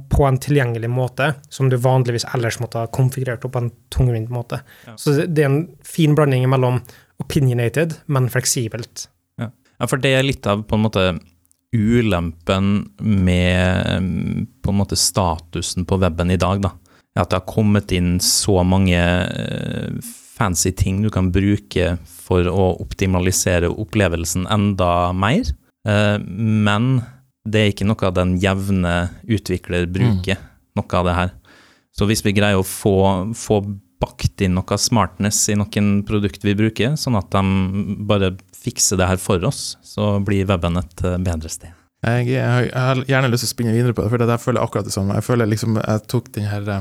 A: på en tilgjengelig måte, som du vanligvis ellers måtte ha konfigurert opp på en tungvint måte. Ja. Så det er en fin blanding mellom opinionated, men fleksibelt.
D: Ja. ja, for det er litt av på en måte ulempen med på en måte statusen på weben i dag, da. At det har kommet inn så mange eh, fancy ting du kan bruke for å optimalisere opplevelsen enda mer. Eh, men det er ikke noe av den jevne utvikler bruker, mm. noe av det her. Så hvis vi greier å få, få bakt inn noe smartness i noen produkt vi bruker, sånn at de bare fikser det her for oss, så blir weben et eh, bedre sted.
C: Jeg, jeg, jeg har gjerne lyst til å spinne videre på det, for jeg føler akkurat det samme. Jeg føler liksom jeg tok den her eh,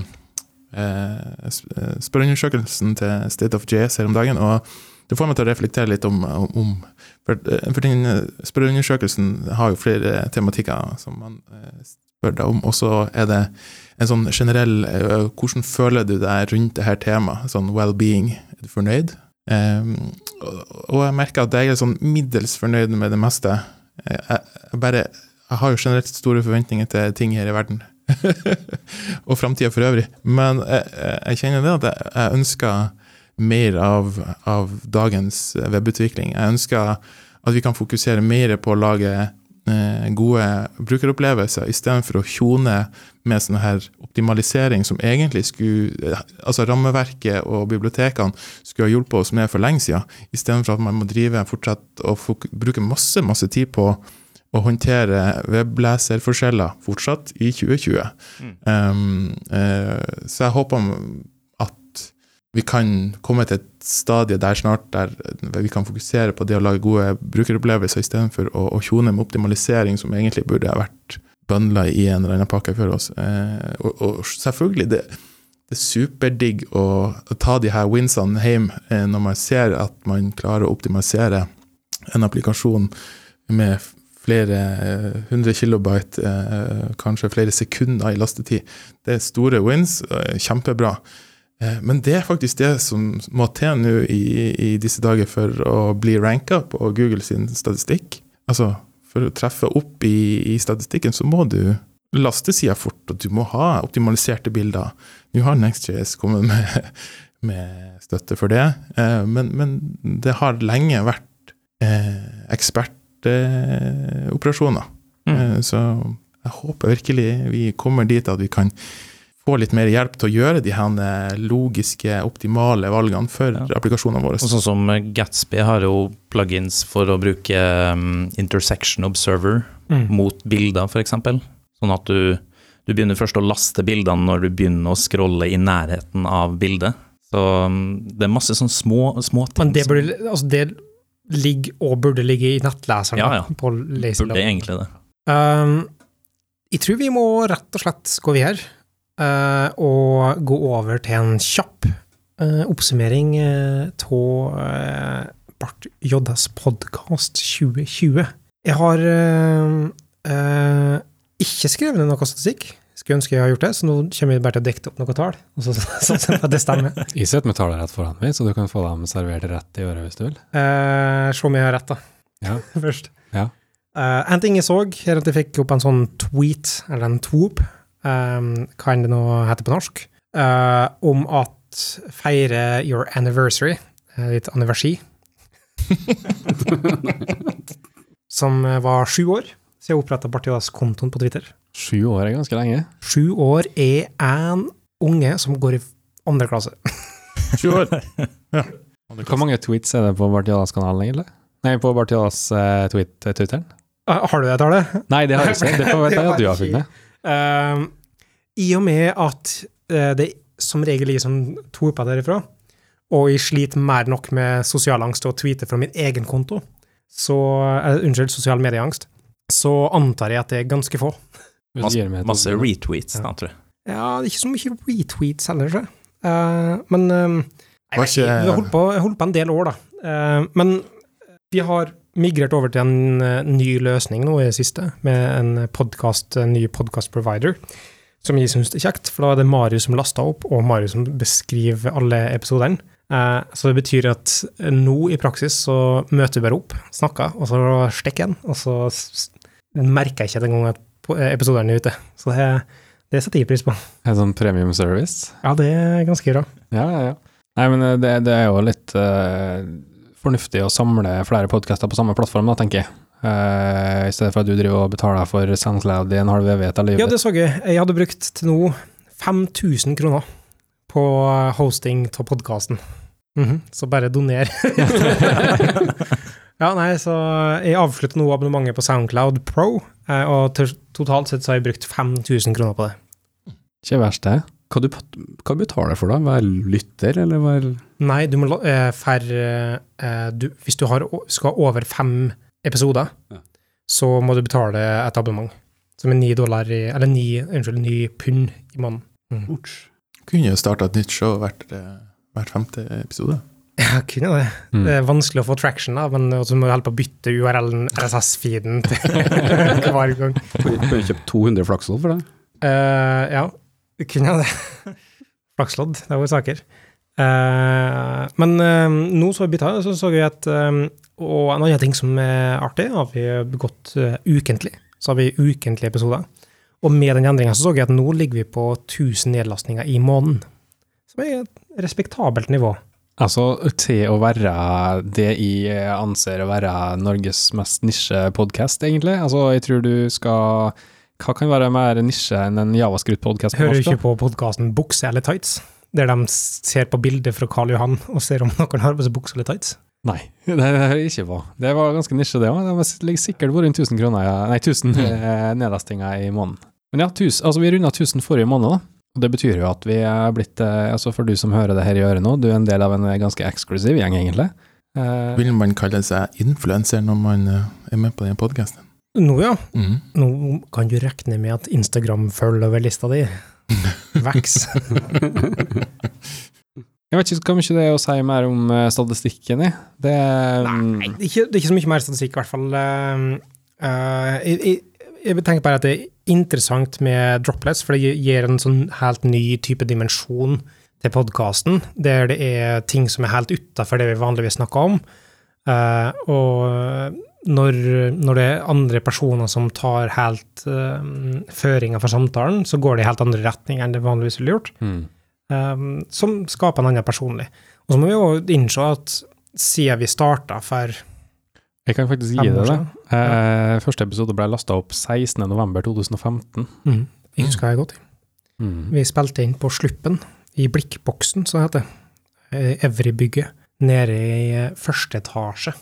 C: eh spørreundersøkelsen til State of JS her om dagen, og det får meg til å reflektere litt om, om For, eh, for den eh, spørreundersøkelsen har jo flere tematikker som man eh, spør deg om, og så er det en sånn generell Hvordan føler du deg rundt det her temaet? Sånn well-being. Er du fornøyd? Um, og jeg merker at jeg er sånn middels fornøyd med det meste. Jeg, jeg bare jeg har jo generelt store forventninger til ting her i verden. og framtida for øvrig. Men jeg, jeg kjenner det at jeg, ønsker mer av, av dagens webutvikling. Jeg ønsker at vi kan fokusere mer på å lage eh, gode brukeropplevelser, istedenfor å tjone med sånn her optimalisering som egentlig skulle Altså rammeverket og bibliotekene skulle ha hjulpet oss med for lenge siden, istedenfor at man må drive fortsatt og bruke masse, masse tid på å håndtere webleserforskjeller fortsatt i 2020. Mm. Um, uh, så jeg håper vi kan komme til et stadie der snart der vi kan fokusere på det å lage gode brukeropplevelser istedenfor å, å tjone med optimalisering som egentlig burde ha vært bøndla i en eller annen pakke for oss. Eh, og, og, selvfølgelig, det, det er superdigg å, ta de her winsene hjem eh, når man ser at man klarer å optimalisere en applikasjon med flere eh, hundre kilobyte, eh, kanskje flere sekunder i lastetid. Det er store wins, eh, kjempebra. Eh, men det er faktisk det som må til nå i, i, disse dager for å bli ranka på Google sin statistikk. Altså, for å treffe opp i, i statistikken, så må du laste sida fort, og du må ha optimaliserte bilder. Nå har NextJS kommet med, med, støtte for det, eh, men, men, det har lenge vært eh, ekspertoperasjoner
D: Mm.
C: Så jeg håper virkelig vi kommer dit at vi kan få litt mer hjelp til å gjøre de her eh, logiske, optimale valgene for
D: Ja.
C: applikasjonene våre.
D: Og sånn som Gatsby har jo plugins for å bruke um, intersection observer
A: Mm.
D: mot bilder, f.eks. Sånn at du, du begynner først å laste bildene når du begynner å scrolle i nærheten av bildet. Så um, det er masse sånn små, små ting
A: Men det, burde, altså det ligger og burde ligge i nettleseren
D: Ja, ja.
A: på
D: burde egentlig det.
A: Um, jeg tror vi må rett og slett gå videre eh, og gå over til en kjapp eh, oppsummering av Bart Joddas podkast 2020. Jeg har eh, eh, ikke skrevet ned noe statistikk. Skulle ønske jeg har gjort det, så nå kommer vi bare til å dikte opp noen tall. Og så satser jeg på at det stemmer.
B: Jeg sitter med tallene rett foran meg, så du kan få dem servert rett i øret hvis du vil.
A: Eh, se om jeg har rett, da.
B: Ja.
A: Først.
B: Ja.
A: Eh, en ting jeg så, er at jeg fikk opp en sånn tweet, eller en tweep, hva enn det nå heter på norsk, eh, om at feire your anniversary, litt ditt anniversi, som eh, var sju år, så jeg oppretta Bartias-kontoen på Twitter.
B: Sju år er ganske lenge.
A: Sju år er en unge som går i andre klasse.
C: Sju år. Ja.
B: Hvor mange tweets er det på Bartialas-kanalen, egentlig? Nei, på Bartialas uh, tweet, Twitteren?
A: Ah, Har du det tallet?
B: Nei, det har jeg ikke. Det får jeg at du har funnet.
A: Ehm, I og med at uh, det som regel er som tweeter derifra, og jeg sliter mer nok med sosial angst og tweeter fra min egen konto, så uh, Unnskyld, sosial medieangst, så antar jeg at det er ganske få.
D: Masse
B: ord.
D: retweets, da, tror jeg.
A: Ja, ikke så mye retweets heller, tror jeg. Uh, men uh, jeg, jeg, jeg, holdt på, jeg holdt på en del år, da. Uh, men vi har migrert over til en eh, ny løsning nå i det siste, med en podcast, en ny podcast-provider, som jeg syns er kjekt, for da er det Marius som laster opp, og Marius som beskriver alle episodene. Eh, så det betyr at nå i praksis så møter vi bare opp, snakker, og så stikker en, og så merker jeg ikke engang at episoden episodene er ute. Så det, det setter jeg pris på.
B: En sånn premium service.
A: Ja, det er ganske bra.
B: Ja, ja, ja. Nei, men eh, det, det er jo litt eh, fornuftig å samle flere podkaster på samme plattform, da, tenker jeg. Uh, I stedet for at du driver og betaler for SoundCloud i en halv evighet av livet.
A: Ja, det så jeg. Jeg hadde brukt til nå 5000 kroner på hosting av podkasten. Så bare doner. ja, nei, så jeg avslutter nå abonnementet på Soundcloud Pro, eh, og totalt sett så har jeg brukt 5000 kroner på det.
B: Ikke verst, det.
E: Hva du, hva du for da? Hver lytter, eller være
A: Nei, du må la- eh, færre eh, du, Hvis du har, skal ha over fem episoder,
E: Ja.
A: så må du betale et abonnement. Som er ni dollar i Eller ni, unnskyld, ni pund i måneden. Mm.
C: Kunne jo starta et nytt show hvert, eh, hvert femte episode.
A: Ja, kunne det.
B: Mm.
A: Det er vanskelig å få traction, da, men så må du holde på å bytte URL-en, RSS-feeden, hver gang.
E: Kunne du kjøpt 200 flakslodd for det?
A: Uh, ja, kunne jeg det. Flakslodd, det var saker. Eh, men eh, nå så vi bytta, så så vi at eh, Og en annen ting som er artig, har vi gått ukentlig. Så har vi ukentlige episoder. Og med den endringa så så jeg at nå ligger vi på 1000 nedlastninger i måneden. Som er et respektabelt nivå.
B: Altså, til å være det jeg anser å være Norges mest nisje-podkast, egentlig. Altså, jeg tror du skal Hva kan være mer nisje enn en javascript-podkast
A: Hører du ikke på podkasten Bukse eller tights? Der de ser på bildet fra Karl Johan og ser om noen har på seg bukse eller tights?
B: Nei, det jeg ikke på. Det var ganske nisje, det òg. Det ligger sikkert vært rundt 1000 kroner, nei, 1000 eh, nedlastinger i måneden. Men ja, 1000, altså vi runda 1000 forrige måned, da. Og det betyr jo at vi er blitt, eh, altså for du som hører det her i øret nå, du er en del av en ganske eksklusiv gjeng, egentlig. Eh,
C: Vil man kalle seg influenser når man eh, er med på den podkasten?
A: Nå, ja.
C: Mm.
A: Nå kan du regne med at Instagram-følgerlista di vokser.
B: Jeg vet ikke Kan ikke det å si mer om eh, statistikken i. Det
A: Nei, det er, ikke, det er ikke så mye mer statistikk, i hvert fall. Eh, jeg, jeg, jeg tenker bare at det er interessant med droplets, for det gir en sånn helt ny type dimensjon til podkasten, der det er ting som er helt utafor det vi vanligvis snakker om. Uh, og når, når det er andre personer som tar helt uh, føringa for samtalen, så går det i helt andre retninger enn det vanligvis ville gjort.
B: mm.
A: um, som skaper en annen personlig. Og så må vi jo innse at siden vi starta for
B: Jeg kan faktisk gi
A: deg
B: det Eh, første episode ble lasta opp 16.11.2015.
A: Mm. Jeg husker jeg godt.
B: Mm.
A: Vi spilte inn på Sluppen, i Blikkboksen, som det heter. Eh, Evry-bygget, nede i eh, første etasje.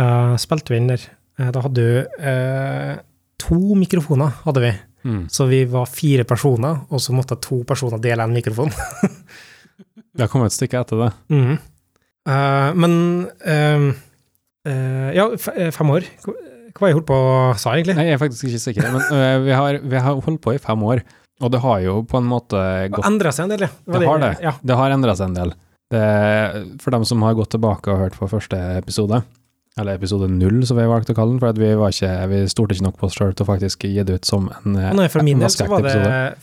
A: Eh, spilte vi inn der. Uh, da hadde du uh, to mikrofoner, hadde vi.
B: Mm.
A: Så vi var fire personer, og så måtte to personer dele en mikrofon.
B: Det har kommet et stykke etter det.
A: Mm. Men eh, eh, Ja, fem år. Hva har jeg holdt på å sa, egentlig?
B: Nei, jeg er faktisk ikke sikker, men vi, har, vi har holdt på i fem år, og det har jo på en måte gått
A: Endra seg en del, ja.
B: Det har det.
A: Ja.
B: Det har endra seg en del. Det, for dem som har gått tilbake og hørt på første episode, eller episode null, som vi valgte å kalle den, for vi, var ikke, vi stolte ikke nok på oss sjøl til å faktisk gi det ut som en
A: Å Nei, for min, del så var det,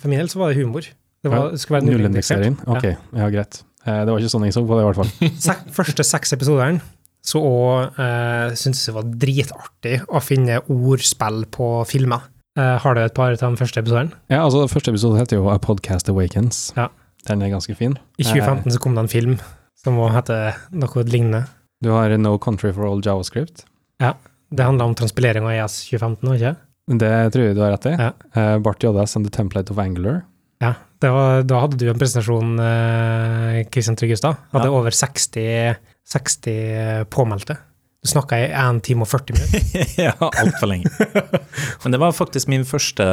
A: for min del så var det humor. Det, var,
B: Ja,
A: det skulle være.
B: Nullindeksering? Ok, ja, greit. Eh, Det var ikke sånn jeg så på det, i hvert fall.
A: Sek, første seks episoderne så òg eh, syntes det var dritartig å finne ordspill på filmer. Eh, har du et par av de første episodene?
B: Ja, altså, første episode heter jo A Podcast Awakens.
A: Ja.
B: Den er ganske fin.
A: I 2015 så kom det en film som må hete noe lignende.
B: Du har No Country for All Javascript. Ja.
A: Det handla om transpilering av ES 2015, var det ikke?
B: Det tror jeg du har rett i.
A: Ja.
B: Uh, Bart JS and the Template of Angular.
A: Ja. Det var, da hadde du en presentasjon, eh, Kristian Tryggestad. Hadde
D: Ja.
A: over 60, 60 påmeldte. Du snakka i 1 time og 40 minutter.
D: ja, altfor lenge. Men det var faktisk min første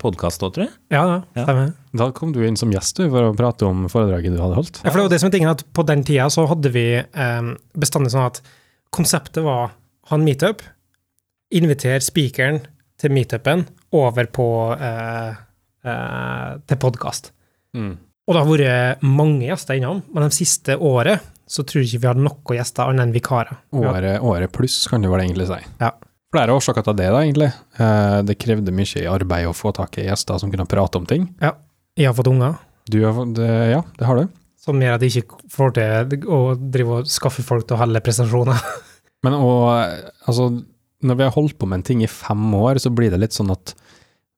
D: podkast òg, tror jeg.
A: Ja, ja,
D: Ja.
A: stemmer.
B: Da kom du inn som gjest du, for å prate om foredraget du hadde holdt.
A: Ja, for det var det som er tingen at På den tida så hadde vi eh, bestandig sånn at konseptet var ha en meetup, inviter speakeren til meetupen over på eh, eh, til podkast.
B: Mm.
A: Og det har vært mange gjester innom, men det siste året så tror jeg ikke vi hadde noen gjester annet enn vikarer. Vi
B: Året, året pluss, kan du vel egentlig si.
A: Ja.
B: Flere årsaker til det, da, egentlig. Eh, Det krevde mye arbeid å få tak i gjester som kunne prate om ting.
A: Jeg har fått unger,
B: Du har fått det, Ja, det har du.
A: som gjør at jeg ikke får til å drive og skaffe folk til å holde presentasjoner.
B: Men og, altså, når vi har holdt på med en ting i fem år, så blir det litt sånn at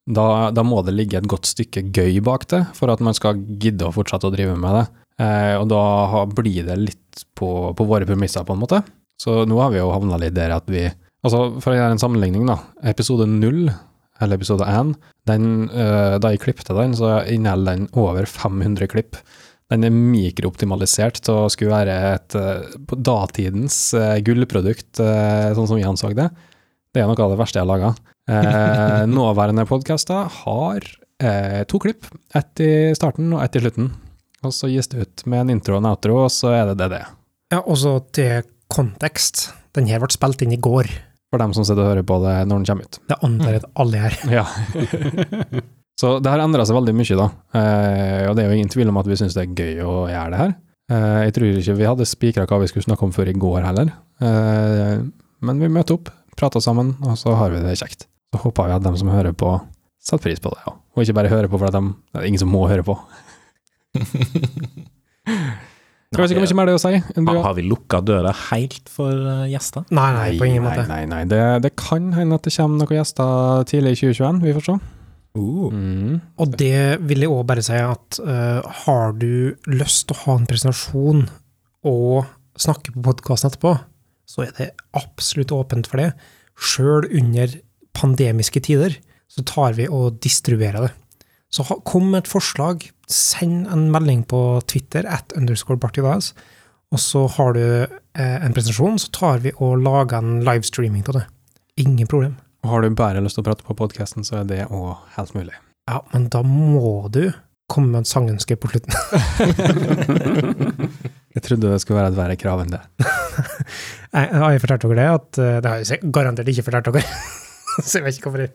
B: da, da må det ligge et godt stykke gøy bak det, for at man skal gidde å fortsette å drive med det. Eh, og da blir det litt på, på våre premisser, på en måte. Så nå har vi jo havna litt der at vi Altså, for å gjøre en sammenligning, da. Episode null, eller episode én, den, eh, da jeg klippte den, så inneholder den over 500 klipp. Den er mikrooptimalisert til å skulle være et eh, på datidens eh, gullprodukt, eh, sånn som vi anså det. Det er noe av det verste jeg har laga. Eh, nåværende podkaster har eh, to klipp. Ett i starten og ett i slutten. Og så gis det ut med en intro og en outro, og så er det det det. er.
A: Ja, også til kontekst. Den her ble spilt inn i går.
B: For dem som sitter og hører på det når den kommer ut.
A: Det antar jeg at alle gjør.
B: Ja. så det har endra seg veldig mye, da. Eh, og det er jo ingen tvil om at vi syns det er gøy å gjøre det her. Eh, jeg tror ikke vi hadde spikra hva vi skulle snakke om før i går heller. Eh, men vi møter opp, prater sammen, og så har vi det kjekt. Så håper vi at dem som hører på, setter pris på det, ja. Og ikke bare hører på for at de, det er ingen som må høre på. Vet ikke mer det å si.
D: Har, har vi lukka døra helt for eh, gjester?
A: Nei, nei, på ingen måte.
B: Nei, nei, nei. Det, det kan hende at det kommer noen gjester tidlig i 2021, vi får se.
D: Uh.
B: Mm.
A: Og det vil jeg òg bare si at uh, har du lyst til å ha en presentasjon og snakke på podkasten etterpå, så er det absolutt åpent for det. Sjøl under pandemiske tider så tar vi og distribuerer det. Så kom med et forslag, send en melding på Twitter at underscore Bartidas, og så har du eh, en presentasjon, så tar vi og lager en livestreaming av det. Ingen problem.
B: Og Har du bare lyst til å prate på podkasten, så er det òg helt mulig.
A: Ja, men da må du komme med en sangønske på slutten.
B: Jeg trodde det skulle være et verre krav enn det.
A: Jeg, har jeg fortalt dere det? At, eh, det har jeg garantert ikke fortalt dere. så jeg vet ikke hvorfor jeg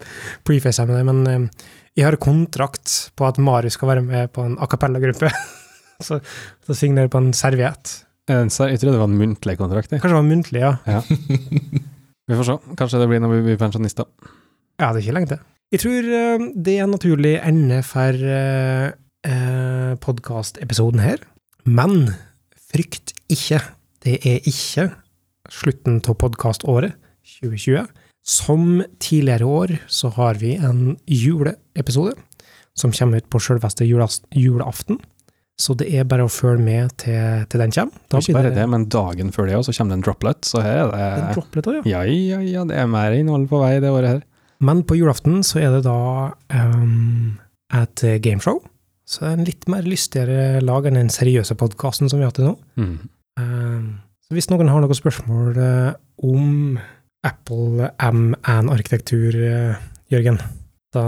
A: prefacer med det. Men eh, jeg har kontrakt på at Marius skal være med på en a cappella-gruppe. så, så signerer jeg på en serviett.
B: Eh, så Jeg trodde det var en muntlig kontrakt. jeg.
A: Kanskje det var muntlig, ja.
B: Vi får se. Kanskje det blir når vi blir pensjonister.
A: Ja, det er ikke lenge til. Jeg tror eh, det er en naturlig ende for eh, uh, podkastepisoden her. Men frykt ikke. Det er ikke slutten av podkaståret 2020. Som tidligere år så har vi en juleepisode som kommer ut på selveste julaften. Så det er bare å følge med til, til den kommer. Da
B: Ikke bare det, men dagen før det også, så kommer det en droplet, så her er
A: En
B: det
A: droplet også, ja.
B: Ja, ja, ja, det er mer innhold på vei det året her.
A: Men på julaften så er det da um, et gameshow. Så det er en litt mer lystigere lag enn den seriøse podkasten som vi har hatt til nå.
B: Mm.
A: Um, så hvis noen har noen spørsmål eh, om Apple M1-arkitektur, eh, Jørgen, da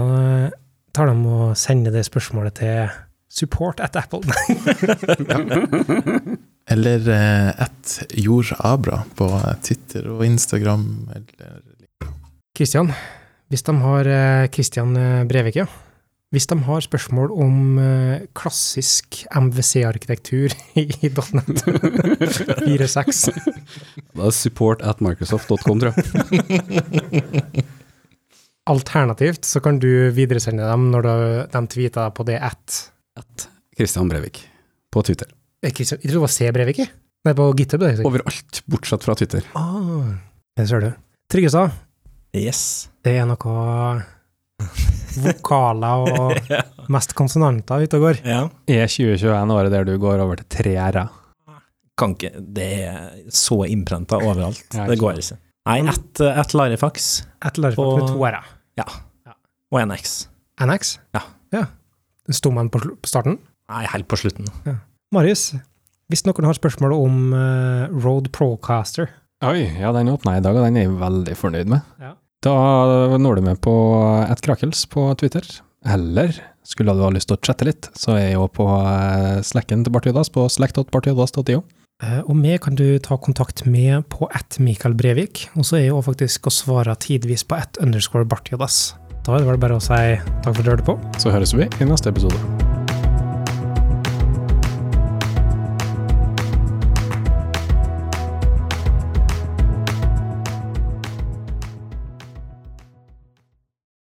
A: tar de og sender det spørsmålet til support at Apple.
C: Eller eh, ett jordabra på Twitter og Instagram. Eller
A: Kristian, hvis de har eh, Kristian eh, Brevik, ja. Hvis de har spørsmål om eh, klassisk MVC-arkitektur i .net 4.6
E: Da er support at microsoft.com, tror jeg.
A: Alternativt så kan du videresende dem når du, de tweeter deg på det at
E: At Christian Brevik på Twitter.
A: Eh, Jeg tror det var C. Brevik, jeg. Nei, på GitHub. Det,
E: Overalt, bortsett fra Twitter.
A: ah, det ser du. Tryggestad,
D: Yes.
A: det er noe vokaler og mest konsonanter ute og går.
D: Ja.
B: Er 2021 året der du går over til tre r-er?
D: Kan ikke Det er så innprenta overalt.
B: Ja,
D: det
B: ikke
D: går ikke. Nei, ett et Larifax
A: Et larifak med
D: Og-
A: to r-er.
D: og en X.
A: NX?
D: Ja.
A: ja. Sto man på på starten?
D: Nei, helt på slutten.
A: Marius, hvis noen har spørsmål om uh, Road Procaster
B: Oi, ja, den åpna i dag, og den er jeg veldig fornøyd med.
A: Ja.
B: Da når du med på et krakels på Twitter. Eller skulle du ha lyst til å chatte litt, så er jeg jo på eh, slacken til Bartiodas på slack.bartiodas.io.
A: Eh, Og meg kan du ta kontakt med på at Mikael Brevik, og så er jeg òg faktisk å svare tidvis på at underscore Bartiodas. Da er det vel bare å si takk for at du hørte på.
B: Så høres vi i neste episode.